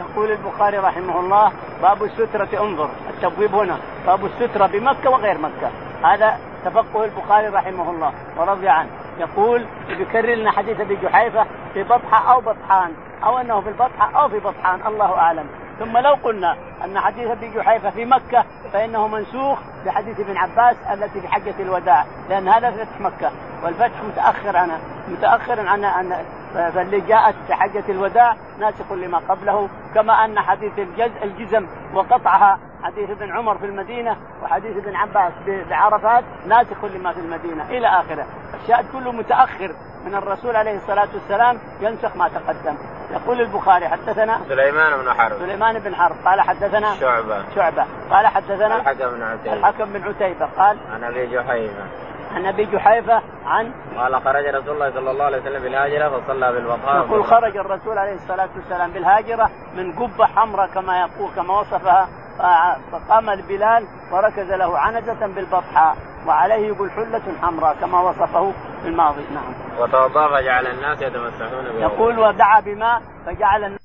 يقول البخاري رحمه الله باب السترة انظر التبويب هنا. باب السترة بمكة وغير مكة. هذا تفقه البخاري رحمه الله ورضي عنه. يقول يكرر لنا حديث أبي جحيفة في بطحة أو بطحان أو أنه في البطحة أو في بطحان الله أعلم. ثم لو قلنا أن حديث أبي جحيفة في مكة فإنه منسوخ بحديث ابن عباس التي في حجة الوداع لأن هذا فتح مكة. والفتح متأخر عن متأخر عن عن فاللي جاءت في حجة الوداع ناسخ لما قبله كما أن حديث الجز الجزم وقطعها حديث ابن عمر في المدينة وحديث ابن عباس بعرفات ناسخ لما في المدينة إلى آخره. الشاهد كله متأخر من الرسول عليه الصلاة والسلام ينسخ ما تقدم. يقول البخاري حدثنا سليمان بن حرب. سليمان بن حرب. قال حدثنا شعبة. شعبة. قال حدثنا الحكم بن عتيبة. الحكم بن عتيبة. قال عن أبي جحيفة. عن أبي جحيفة عن قال خرج رسول الله صلى الله عليه وسلم بالهاجرة فصلى بالبطحاء يقول خرج الرسول عليه الصلاة والسلام بالهاجرة من قبة حمراء كما يقول كما وصفها فقام البلال وركز له عنزة بالبطحاء وعليه يقول حلة حمراء كما وصفه في الماضي نعم. وتوضأ فجعل الناس يتمسحون به يقول ودعا بماء فجعل الناس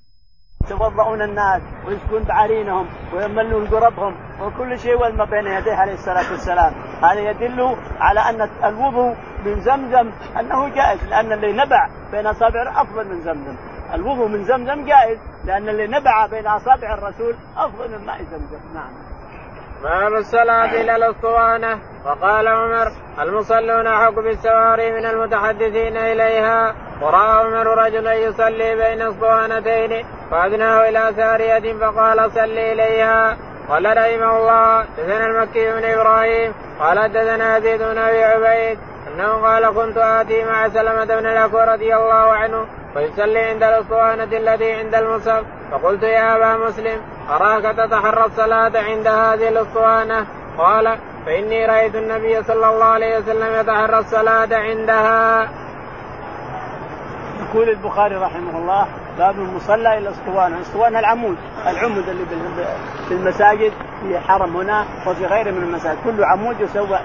يتوضؤون الناس ويسكن بعارينهم ويملون قربهم وكل شيء والما بين يديه عليه الصلاة والسلام. هذا يدل على أن الوضوء من زمزم أنه جائز لأن اللي نبع بين اصابع أفضل من زمزم. الوضوء من زمزم جائز لأن اللي نبع بين أصابع الرسول أفضل من ماء زمزم نعم. باب الصلاة إلى الأسطوانة. وقال عمر المصلون أحق بالسواري من المتحدثين إليها؟ ورأى عمر رجلا يصلي بين أسطوانتين فأدناه إلى سارية فقال صل إليها. قال رحمه الله دثنا المكي بن إبراهيم قال دثنا يزيد بن أبي عبيد أنه قال كنت آتي مع سلمة بن الأكوى رضي الله عنه فيصلي عند الأسطوانة التي عند المصحف. فقلت يا أبا مسلم أراك تتحرى الصلاة عند هذه الأسطوانة قال فإني رأيت النبي صلى الله عليه وسلم يتحرى الصلاة عندها. يقول البخاري رحمه الله باب المصلى إلى الاسطوانه، الاسطوانه العمود، العمود اللي في المساجد في حرم هنا وفي غيره من المساجد، كل عمود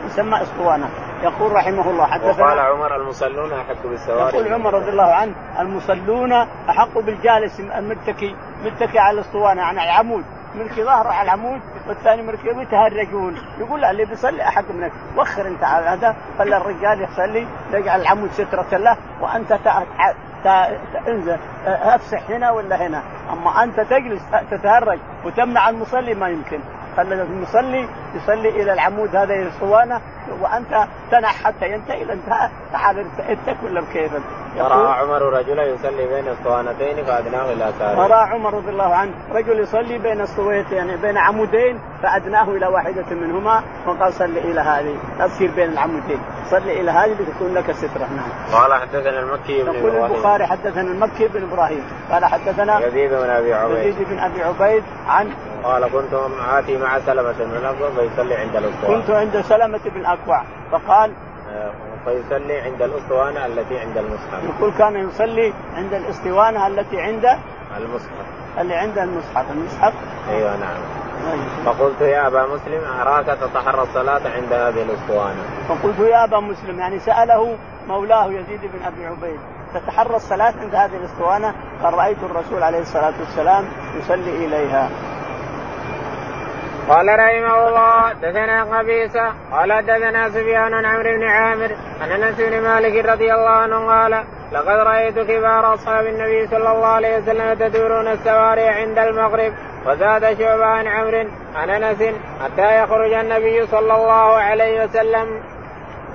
يسمى اسطوانه، يقول رحمه الله حدثنا وقال عمر المصلون أحق بالسواري يقول عمر رضي الله عنه المصلون أحق بالجالس المتكي متكي على الاسطوانه يعني العمود. ملكي ظهره على العمود والثاني ملكي يتهرجون يقول لا اللي بيصلي أحق منك. وخر انت على هذا خلى الرجال يصلي يجعل العمود سترة له وأنت انزل. أفسح هنا ولا هنا؟ أما أنت تجلس تتهرج وتمنع المصلي ما يمكن. خلى المصلي يصلي إلى العمود هذا الاسطوانه وأنت تنح حتى ينتهي إذا انتهى تعال اتك ولا بكيفك راى عمر رجلا يصلي بين اسطوانتين فأدناه إلى ساريه راى عمر رضي الله عنه رجل يصلي بين اسطوانتين يعني بين عمودين فأدناه إلى واحدة منهما وقال صل إلى هذه لا تصير بين العمودين. صل إلى هذه لتكون لك سترة نعم. قال حدثنا المكي بن يقول البخاري حدثنا المكي بن إبراهيم قال حدثنا يزيد بن أبي عبيد. يزيد بن أبي عبيد عن قال كنت آتي مع سلمة بن فيصلي عند الأسطوانة كنت عند سلمة بن الأكوع فقال آه، فيصلي عند الأسطوانة التي عند المصحف. يقول كان يصلي عند الأسطوانة التي عند المصحف. اللي عند المصحف. المصحف؟ أيوه نعم. فقلت يا أبا مسلم أراك تتحرى الصلاة عند هذه الاسطوانه. فقلت يا أبا مسلم يعني سأله مولاه يزيد بن أبي عبيد تتحرى الصلاة عند هذه الأسطوانة؟ قال رايت الرسول عليه الصلاة والسلام يصلي إليها. قال رحمه الله دثنا قبيصة قال دثنا سفيان عن عمرو بن عامر عن أنس بن مالك رضي الله عنه قال لقد رأيت كبار أصحاب النبي صلى الله عليه وسلم يتدورون السواري عند المغرب وزاد شعبة عن عمرو عن أنس حتى يخرج النبي صلى الله عليه وسلم.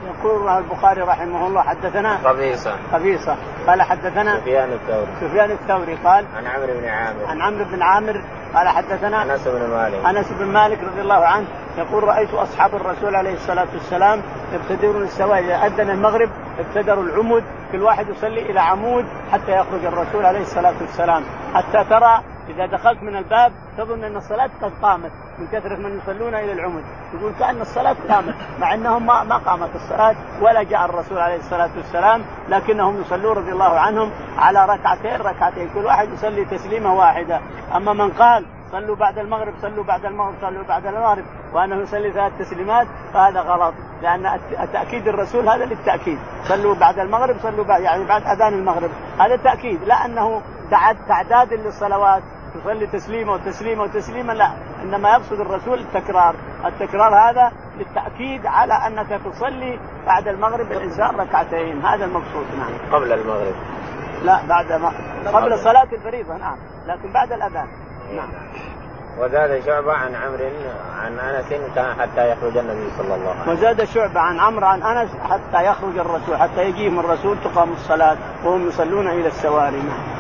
يقول البخاري رحمه الله حدثنا قبيصة قبيصة قال حدثنا سفيان الثوري. سفيان الثوري قال عن عمرو بن عامر. عن عمرو بن عامر قال حدثنا أنس بن مالك. أنس بن مالك رضي الله عنه يقول رأيت أصحاب الرسول عليه الصلاة والسلام يبتدرون السواد إذا أذن المغرب ابتدروا العمود كل واحد يصلي إلى عمود حتى يخرج الرسول عليه الصلاة والسلام. حتى ترى إذا دخلت من الباب تظن أن الصلاة قد قامت من كثرة من يصلون إلى العمد. يقول كأن الصلاة قامت مع أنهم ما, ما قامت الصلاة ولا جاء الرسول عليه الصلاة والسلام لكنهم يصلون رضي الله عنهم على ركعتين ركعتين. كل واحد يصلي تسليمة واحدة. أما من قال صلوا بعد المغرب صلوا بعد المغرب صلوا بعد المغرب وأنه يصلي ثلاث تسليمات فهذا غلط. لأن تاكيد الرسول هذا للتأكيد. صلوا بعد المغرب صلوا بعد يعني بعد أذان المغرب. هذا تأكيد. لا أنه تعداد للصلوات. تصلي تسليمه وتسليمه وتسليمه لا إنما يقصد الرسول التكرار. التكرار هذا للتأكيد على أنك تصلي بعد المغرب الانسان ركعتين. هذا المقصود نعم. قبل المغرب. لا بعد ما قبل صلاة الفريضة نعم. لكن بعد الأذان نعم. وزاد شعبة عن عمرو عن كان حتى يخرج النبي صلى الله عليه وسلم. وزاد شعبة عن عمرو عن أنس حتى يخرج الرسول حتى يجيهم الرسول تقام الصلاة وهم يصلون إلى السواري نعم.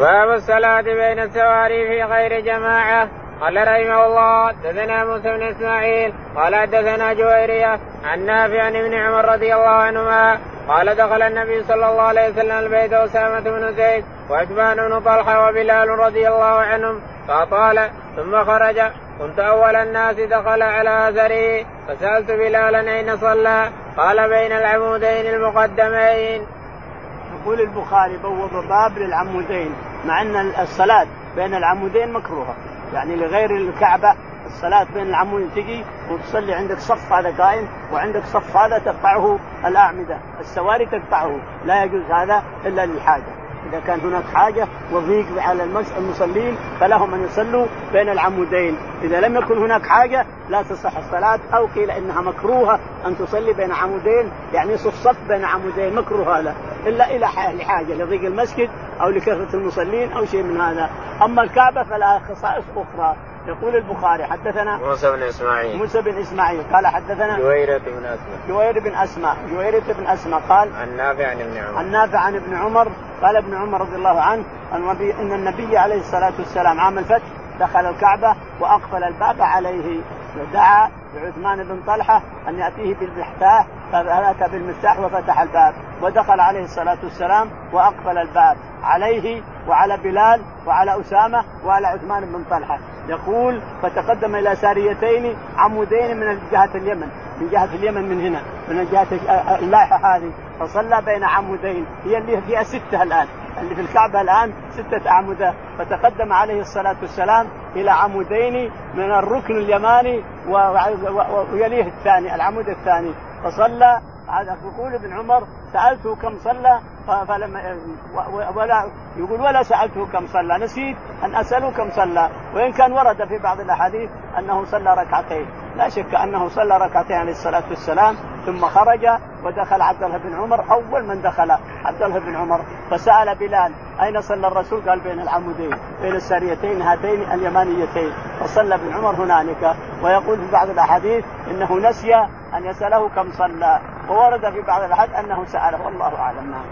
باب الصلاة بين السواري في غير جماعة. قال رحمه الله دثنا موسى بن إسماعيل قال دثنا جويرية عن نافع عن ابن عمر رضي الله عنهما قال دخل النبي صلى الله عليه وسلم البيت أسامة بن زيد وعثمان بن طلحة وبلال رضي الله عنهم فأطال ثم خرج كنت أول الناس دخل على أثره فسألت بلالا أين صلى؟ قال بين العمودين المقدمين. يقول البخاري بوض باب للعمودين. مع أن الصلاة بين العمودين مكروهة. يعني لغير الكعبة الصلاة بين العمودين تجي وتصلي عندك صف هذا قائم وعندك صف هذا تقطعه الأعمدة. السواري تقطعه لا يجوز هذا إلا للحاجة. إذا كان هناك حاجة وضيق على المصلين فلهم أن يصلوا بين العمودين، إذا لم يكن هناك حاجة لا تصح الصلاة أو قيل إنها مكروهة أن تصلي بين عمودين يعني صف صف بين عمودين مكروه هذا. إلا إلى لحاجة لضيق المسجد أو لكثرة المصلين أو شيء من هذا، أما الكعبة فلها خصائص أخرى. يقول البخاري حدثنا موسى بن إسماعيل. موسى بن إسماعيل قال حدثنا جويرة بن أسماء. جوير بن أسماء. جويرة بن أسماء قال عن نافع عن ابن عمر. عن نافع عن ابن عمر. قال ابن عمر رضي الله عنه أن النبي عليه الصلاة والسلام عام الفتح دخل الكعبة وأقفل الباب عليه ودعا لعثمان بن طلحة أن يأتيه بالمفتاح فاتى بالمفتاح وفتح الباب ودخل عليه الصلاة والسلام وأقفل الباب عليه وعلى بلال وعلى أسامة وعلى عثمان بن طلحة. يقول فتقدم إلى ساريتين عمودين من جهة اليمن من جهة اليمن من هنا من جهة اللائحة هذه. فصلى بين عمودين هي اللي فيها ستة الآن. اللي في الكعبة الآن ستة اعمده فتقدم عليه الصلاة والسلام إلى عمودين من الركن اليماني ويليه الثاني العمود الثاني. فصلى يقول ابن عمر سألته كم صلى فلم ولا يقول ولا سألته كم صلى نسيت أن أسأله كم صلى. وإن كان ورد في بعض الأحاديث أنه صلى ركعتين. لا شك أنه صلى ركعتين عليه الصلاة والسلام ثم خرج ودخل عبد الله بن عمر أول من دخل عبد الله بن عمر. فسأل بلال أين صلى الرسول؟ قال بين العمودين بين الساريتين هاتين اليمانيتين. فصلى ابن عمر هنالك ويقول في بعض الأحاديث إنه نسي أن يسأله كم صلى. وورد في بعض الأحاديث أنه ساله والله أعلم. نعم.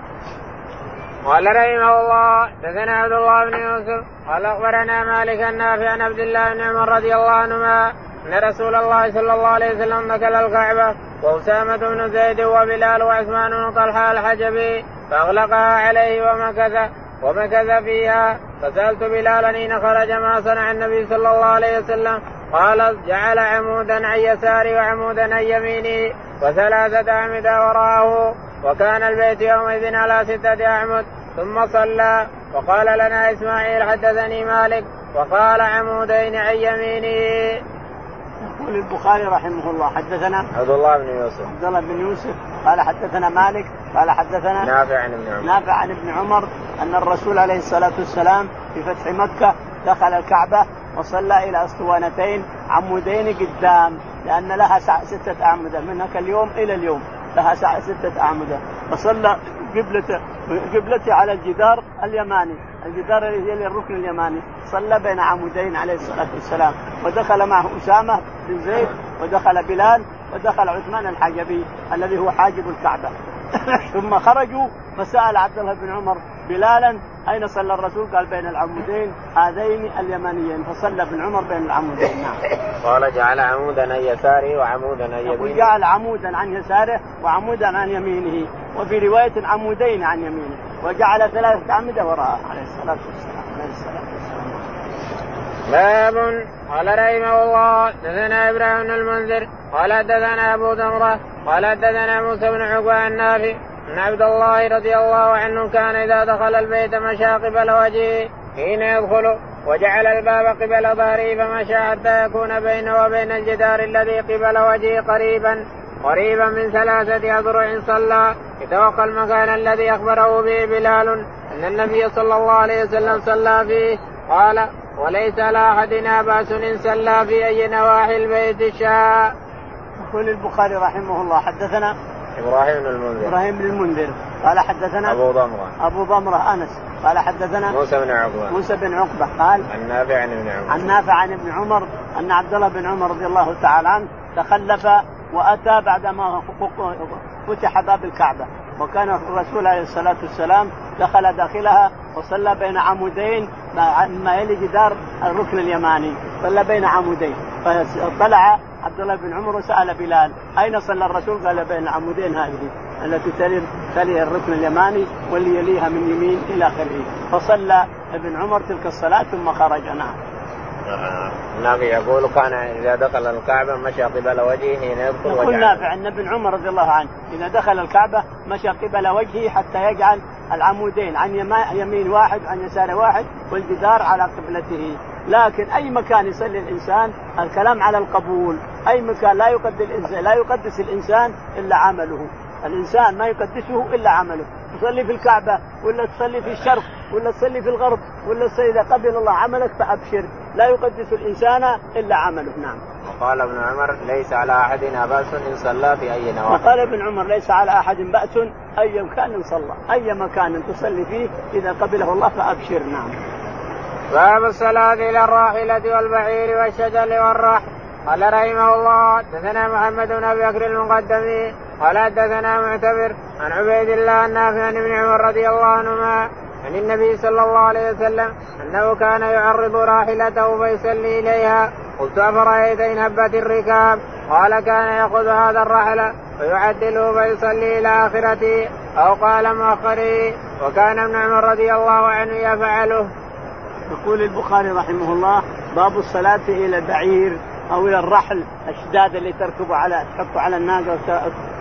قال رحمه الله دثنا عبد الله بن يوسف قال أخبرنا مالك النافع عن عبد الله بن عمر رضي الله عنهما أن رسول الله صلى الله عليه وسلم دخل الكعبة وأسامة بن زيد وبلال وعثمان بن طلحة الحجبي فأغلقها عليه ومكث ومكث فيها. فسألت بلالا حين خرج ما صنع النبي صلى الله عليه وسلم. قال جعل عمودا عن يساره وعمودا عن يمينه وثلاثة أعمدة وراءه. وكان البيت يومئذ على ستة أعمد ثم صلى. وقال لنا إسماعيل حدثني مالك وقال عمودين عن يمينه. يقول البخاري رحمه الله حدثنا عبد الله بن يوسف. عبد الله بن يوسف قال حدثنا مالك قال حدثنا نافع عن ابن عمر. نافع عن ابن عمر أن الرسول عليه الصلاة والسلام في فتح مكة دخل الكعبة وصلى إلى أسطوانتين عمودين قدام لأن لها ستة اعمده من هناك اليوم إلى اليوم. لها ستة اعمده فصلى قبلته قبلته على الجدار اليماني. الجدار اللي هي الركن اليماني. صلى بين عمودين عليه الصلاة والسلام. ودخل معه أسامة بن زيد ودخل بلال ودخل عثمان الحجبي الذي هو حاجب الكعبة. ثم خرجوا فسأل عبد الله بن عمر بلالا أين صلى الرسول؟ قال بين العمودين هذين اليمانيين. فصلى ابن عمر بين العمودين. نعم. قال جعل عمودا عن يساره وعمودا عن يمينه. جعل عمودا عن يساره وعمودا عن يمينه. وفي رواية عمودين عن يمينه. وجعل ثلاثة أعمدة وراءه. عليه الصلاة والسلام. عليه الصلاة والسلام. باب. قال رحمه الله دثنا إبراهيم بن المنذر. قال دثنا أبو دمره قال دثنا موسى بن عقبة النافع. ان عبد الله رضي الله عنه كان إذا دخل البيت مشى قبل وجهه حين يدخل وجعل الباب قبل ظهره فمشى حتى يكون بينه وبين الجدار الذي قبل وجهه قريبا قريبا من ثلاثة أذرع صلى يتوقع المكان الذي أخبره به بلال أن النبي صلى الله عليه وسلم صلى فيه قال وليس على أحدنا بأس إن صلى في أي نواحي البيت شاء. يقول البخاري رحمه الله حدثنا إبراهيم بن المنذر. إبراهيم بن المنذر. قال حدثنا أبو ضمرة. أبو ضمرة أنس. قال حدثنا موسى بن عقبة. موسى بن عقبة قال عن نافع عن ابن عمر. عن نافع عن ابن عمر أن عبد الله بن عمر رضي الله تعالى عنه تخلف وأتى بعدما فتح باب الكعبة. وكان الرسول عليه الصلاة والسلام دخل داخلها وصلى بين عمودين ما يلي جدار الركن اليماني. صلى بين عمودين. فطلع عبد الله بن عمر وسأل بلال أين صلى الرسول؟ قال بين العمودين هذه التي تلي تلي الركن اليماني واللي يليها من يمين إلى آخره فصلى ابن عمر تلك الصلاة ثم خرج نعم. نافع يقول كان إذا دخل الكعبة مشى قبل وجهه حين يدخل وجهه. يقول نافع أن ابن عمر رضي الله عنه إذا دخل الكعبة مشى قبل وجهه حتى يجعل العمودين عن يمين واحد وعن يسار واحد والجدار على قبلته لكن أي مكان يصلي الإنسان الكلام على القبول أي مكان لا يقدس الانسان لا يقدس الإنسان إلا عمله الإنسان ما يقدسه إلا عمله تصلي في الكعبة ولا تصلي في الشرق ولا تصلي في الغرب ولا تصلي إذا قبل الله عملك فأبشر لا يقدس الإنسان إلا عمله نعم. وقال ابن عمر ليس على أحدنا بأس إن صلى في أي نواحي. وقال ابن عمر ليس على أحد بأس أي مكان صلى أي مكان تصلي فيه إذا قبله الله فأبشر نعم. باب الصلاة إلى الراحلة والبعير والشجر والرحل قال رحمه الله حدثنا محمد بن أبي بكر المقدمي قال حدثنا معتبر عن عبيد الله النافع عن ابن عمر رضي الله عنهما عن النبي صلى الله عليه وسلم أنه كان يعرض راحلته فيصلي إليها. قلت أفرأيت إن هبت الركاب؟ قال كان يأخذ هذا الرحل فيعدله فيصلي إلى آخرته. أو قال مؤخره وكان ابن عمر رضي الله عنه يفعله. يقول البخاري رحمه الله باب الصلاة إلى البعير أو إلى الرحل الشداد اللي تركب على تحط على الناقة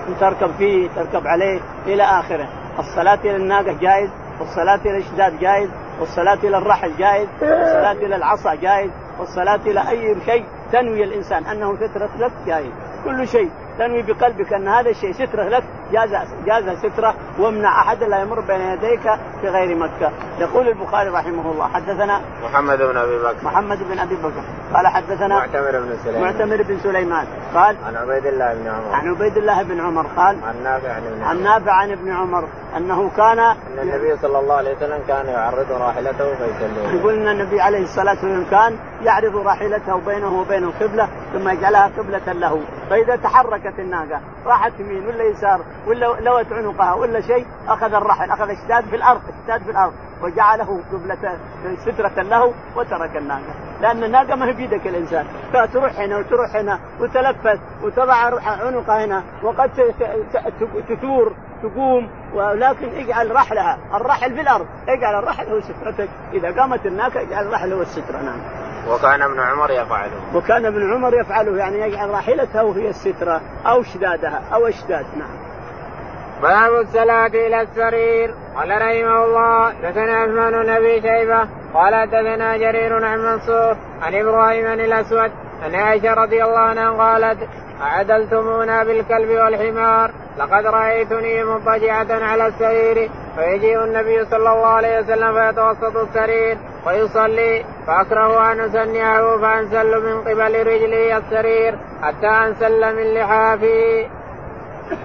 وتركب فيه تركب عليه إلى آخره. الصلاة إلى الناقة جائز والصلاة إلى الشداد جائز والصلاة إلى الرحل جائز والصلاة إلى العصا جائز والصلاة إلى أي شيء تنوي الإنسان أنه سترة لك جائز كل شيء. تنوي بقلبك أن هذا الشيء سترة لك جاز جاز سترة وامنع أحد لا يمر بين يديك في غير مكة. يقول البخاري رحمه الله حدثنا محمد بن أبي بكر. محمد بن أبي بكر. قال حدثنا معتمر بن سليمان. معتمر بن سليمان. قال عن عبيد الله بن عمر. عن عبيد الله بن عمر قال عن نافع عن ابن عن نافع عن ابن عمر أنه كان أن النبي صلى الله عليه وسلم كان يعرض راحلته فيصلي يقول إن النبي عليه الصلاة والسلام كان يعرض راحلته بينه وبين القبلة ثم يجعلها قبلة له. فإذا تحركت الناقة. راحت يمين ولا يسار ولا لوت عنقها ولا شيء أخذ الرحل أخذ اشتاد في الأرض اشتاد في الأرض. وجعله قبلة سترة له وترك الناقة. لأن الناقة ما هي بيدك الإنسان. فتروح هنا وتروح هنا وتلفت وتضع عنقها هنا وقد تثور تقوم. ولكن اجعل رحلها. الرحل في الأرض. اجعل الرحل هو سترتك. إذا قامت الناقة اجعل الرحل هو السترة نعم وكان ابن عمر يفعله. وكان ابن عمر يفعله يعني يجعل راحلته هي السترة أو شدادها أو إشداد نعم. باب الصلاة إلى السرير. قال رحمه الله دثنا عثمان بن أبي شيبة قال دثنا جرير عن منصور عن إبراهيم الأسود عن عائشة رضي الله عنها قالت أعدلتمونا بالكلب والحمار. لقد رأيتني مضطجعة على السرير فيجيء النبي صلى الله عليه وسلم فيتوسط السرير ويصلي فأكره أن أسنعه فأنسل من قبل رجلي السرير حتى أنسل من لحافي.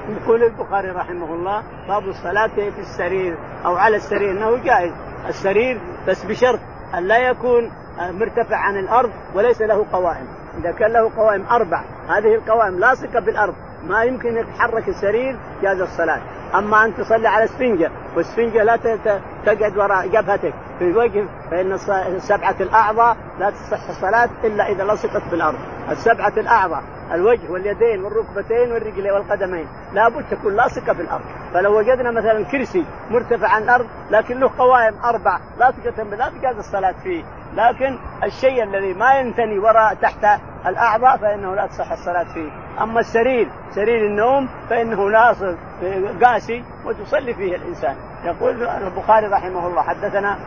يقول البخاري رحمه الله باب الصلاة في السرير أو على السرير أنه جائز. السرير بس بشرط أن لا يكون مرتفع عن الأرض وليس له قوائم. إذا كان له قوائم أربع هذه القوائم لاصقة بالأرض ما يمكن يتحرك السرير جاز الصلاة. أما أن تصلي على سفنجة والسفنجة لا تقعد وراء جبهتك. في الوجه فإن سبعة الأعضاء لا تصح الصلاة إلا إذا لصقت بالأرض. السبعة الأعضاء الوجه واليدين والركبتين والرجلين والقدمين. لابد تكون لاصقة في الأرض فلو وجدنا مثلا كرسي مرتفع عن الأرض لكن له قوائم أربع لاصقة بالأرض جاز الصلاة فيه. لكن الشيء الذي ما ينتني وراء تحت الأعضاء فإنه لا تصح الصلاة فيه. أما السرير سرير النوم فإنه لاصق قاسي وتصلي فيه الإنسان. يقول البخاري رحمه الله حدثنا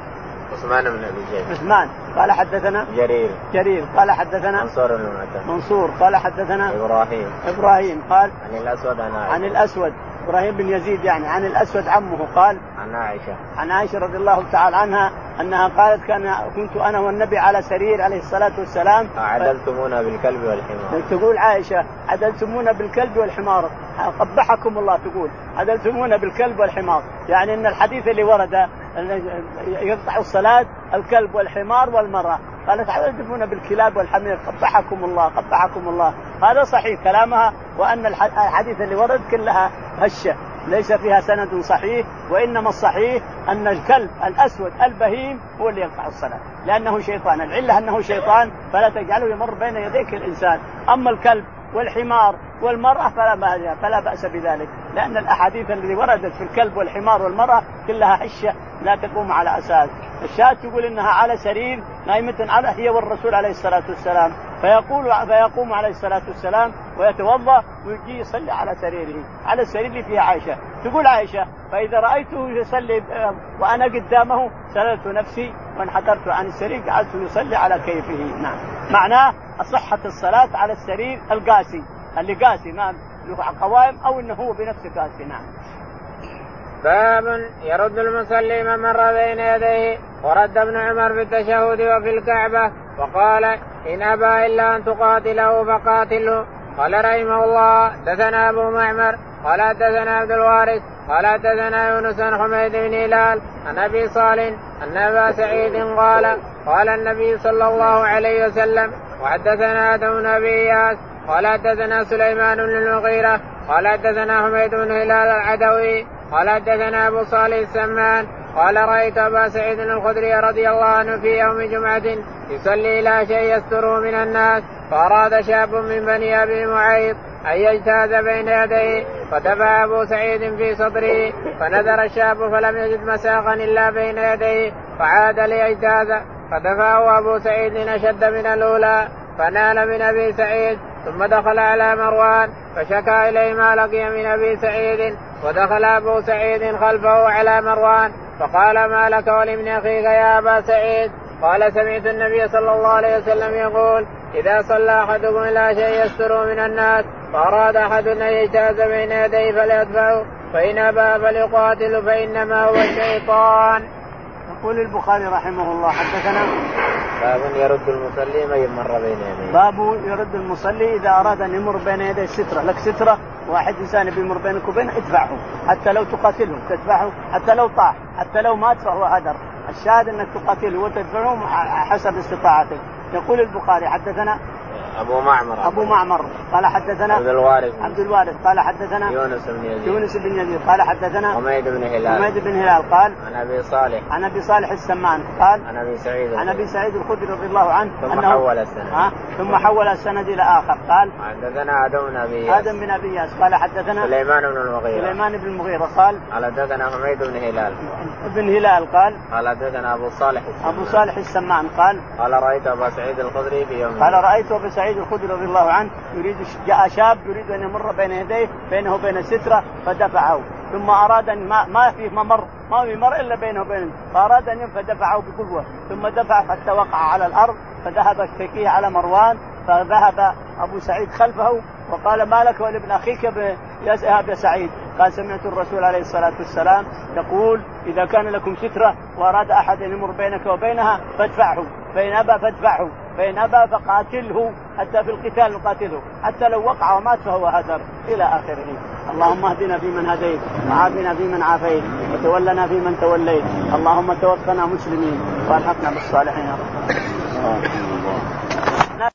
عثمان بن أبي شيبه عثمان قال حدثنا جرير. جرير قال حدثنا منصور بن المعتمد منصور قال حدثنا إبراهيم. إبراهيم قال عن الأسود عن عائشة. عن الأسود إبراهيم بن يزيد يعني عن الأسود عمه قال عن عائشة. عن عائشة رضي الله تعالى عنها أنها قالت كان كنت أنا والنبي على سرير عليه الصلاة والسلام. أعدلتمونا بالكلب والحمار. تقول عائشة عدلتمونا بالكلب والحمار. قبحكم الله تقول عدلتمونا بالكلب والحمار. يعني إن الحديث اللي ورد يقطع الصلاة الكلب والحمار والمرأة. قالت عدلتمونا بالكلاب والحمير. قبحكم الله قبحكم الله. هذا صحيح كلامها وأن الحديث اللي ورد كلها هشة. ليس فيها سند صحيح وإنما الصحيح أن الكلب الأسود البهيم هو اللي يقطع الصلاة لأنه شيطان. العلة أنه شيطان فلا تجعله يمر بين يديك الإنسان. أما الكلب والحمار والمرأة فلا بأس فلا بأس بذلك. لأن الأحاديث التي وردت في الكلب والحمار والمرأة كلها حشة لا تقوم على أساس. الشاة تقول إنها على سرير نائمة على هي والرسول عليه الصلاة والسلام. فيقول فيقوم عليه الصلاة والسلام ويتوضأ ويجي يصلي على سريره على السرير اللي فيها عائشة. تقول عائشة فإذا رأيته يصلي وأنا قدامه سللت نفسي وانحدرت عن السرير جعلته يصلي على كيفه. نعم. معناه صحة الصلاة على السرير القاسي. اللي قاسي ما له قوائم أو أنه هو بنفسه قاسي نعم. باب يرد المصلي من مر بين يديه ورد ابن عمر في التشهد وفي الكعبة وقال إن أبى إلا أن تقاتله فقاتله قال رحمه الله دثنا أبو معمر قال حدثنا عبد الوارث قال حدثنا يونس بن حميد بن هلال عن أبي صالح ان أبا سعيد قال قال النبي صلى الله عليه وسلم وحدثنا آدم بن أبي إياس قال حدثنا سليمان بن المغيرة قال حدثنا حميد بن هلال العدوي قال حدثنا أبو صالح السمان قال رأيت أبا سعيد الخدري رضي الله عنه في يوم جمعة يصلي إلى شيء يستره من الناس فأراد شاب من بني أبي معيط أن يجتاز بين يديه فدفع أبو سعيد في صدره فنذر الشاب فلم يجد مساقا إلا بين يديه فعاد ليجتاز. فدفعه أبو سعيد أشد من الأولى فنال من أبي سعيد ثم دخل على مروان فشكى إليه ما لقي من أبي سعيد ودخل أبو سعيد خلفه على مروان فقال ما لك ولمن أخيك يا أبا سعيد قال سمعت النبي صلى الله عليه وسلم يقول إذا صلى أحدكم إلى شيء يستر من الناس فأراد أحد أن يجتاز بين يديه فليدفعه فإن أبى فليقاتل فإنما هو الشيطان. يقول البخاري رحمه الله حدثنا باب يرد المصلي من مر بين يديه. باب يرد المصلي إذا أراد أن يمر بين يديه سترة، لك سترة واحد إنسان بيمر بينك وبينه ادفعه، حتى لو تقاتله تدفعه، حتى لو طاح، حتى لو مات فهو هدر، الشاهد أنك تقاتله وتدفعه حسب استطاعتك. يقول البخاري حدثنا أبو معمر. أبو معمر. قال حدثنا عبد الوارث. عبد الوارث. قال حدثنا يونس بن يزيد. يونس بن يزيد. قال حدثنا حميد بن هلال. حميد بن هلال. قال عن أبي صالح. عن أبي صالح السمان. قال عن أبي سعيد. عن أبي سعيد الخدري رضي الله عنه ثم أنه حول السند. ها؟ ثم حول السند إلى آخر. قال حدثنا آدم بن أبي آدم بن أبي ياس. قال حدثنا سليمان بن المغيرة. سليمان بن المغيرة. قال قال حدثنا حميد بن هلال. ابن هلال. قال قال حدثنا أبو صالح السمان. أبو صالح السمان. قال قال رأيت أبا سعيد الخدري في يوم قال رأيت ابو سعيد الخدري رضي الله عنه يريد جاء شاب يريد أن يمر بين يديه بينه وبين سترة فدفعه. ثم أراد أن ما, ما في ممر ما في مر إلا بينه وبين فأراد أن فدفعه بقوة. ثم دفع حتى وقع على الأرض فذهب اشتكيه على مروان فذهب أبو سعيد خلفه وقال ما لك ولابن أخيك يذهب يا سعيد؟ قال سمعت الرسول عليه الصلاة والسلام يقول إذا كان لكم سترة وأراد أحد أن يمر بينك وبينها فادفعه فان ابى فادفعه. فإن أبى فقاتله حتى في القتال نقاتله حتى لو وقع ومات فهو هدر إلى آخره. اللهم اهدنا فيمن هديت وعافنا فيمن عافيت وتولنا فيمن توليت. اللهم توفنا مسلمين وألحقنا بالصالحين.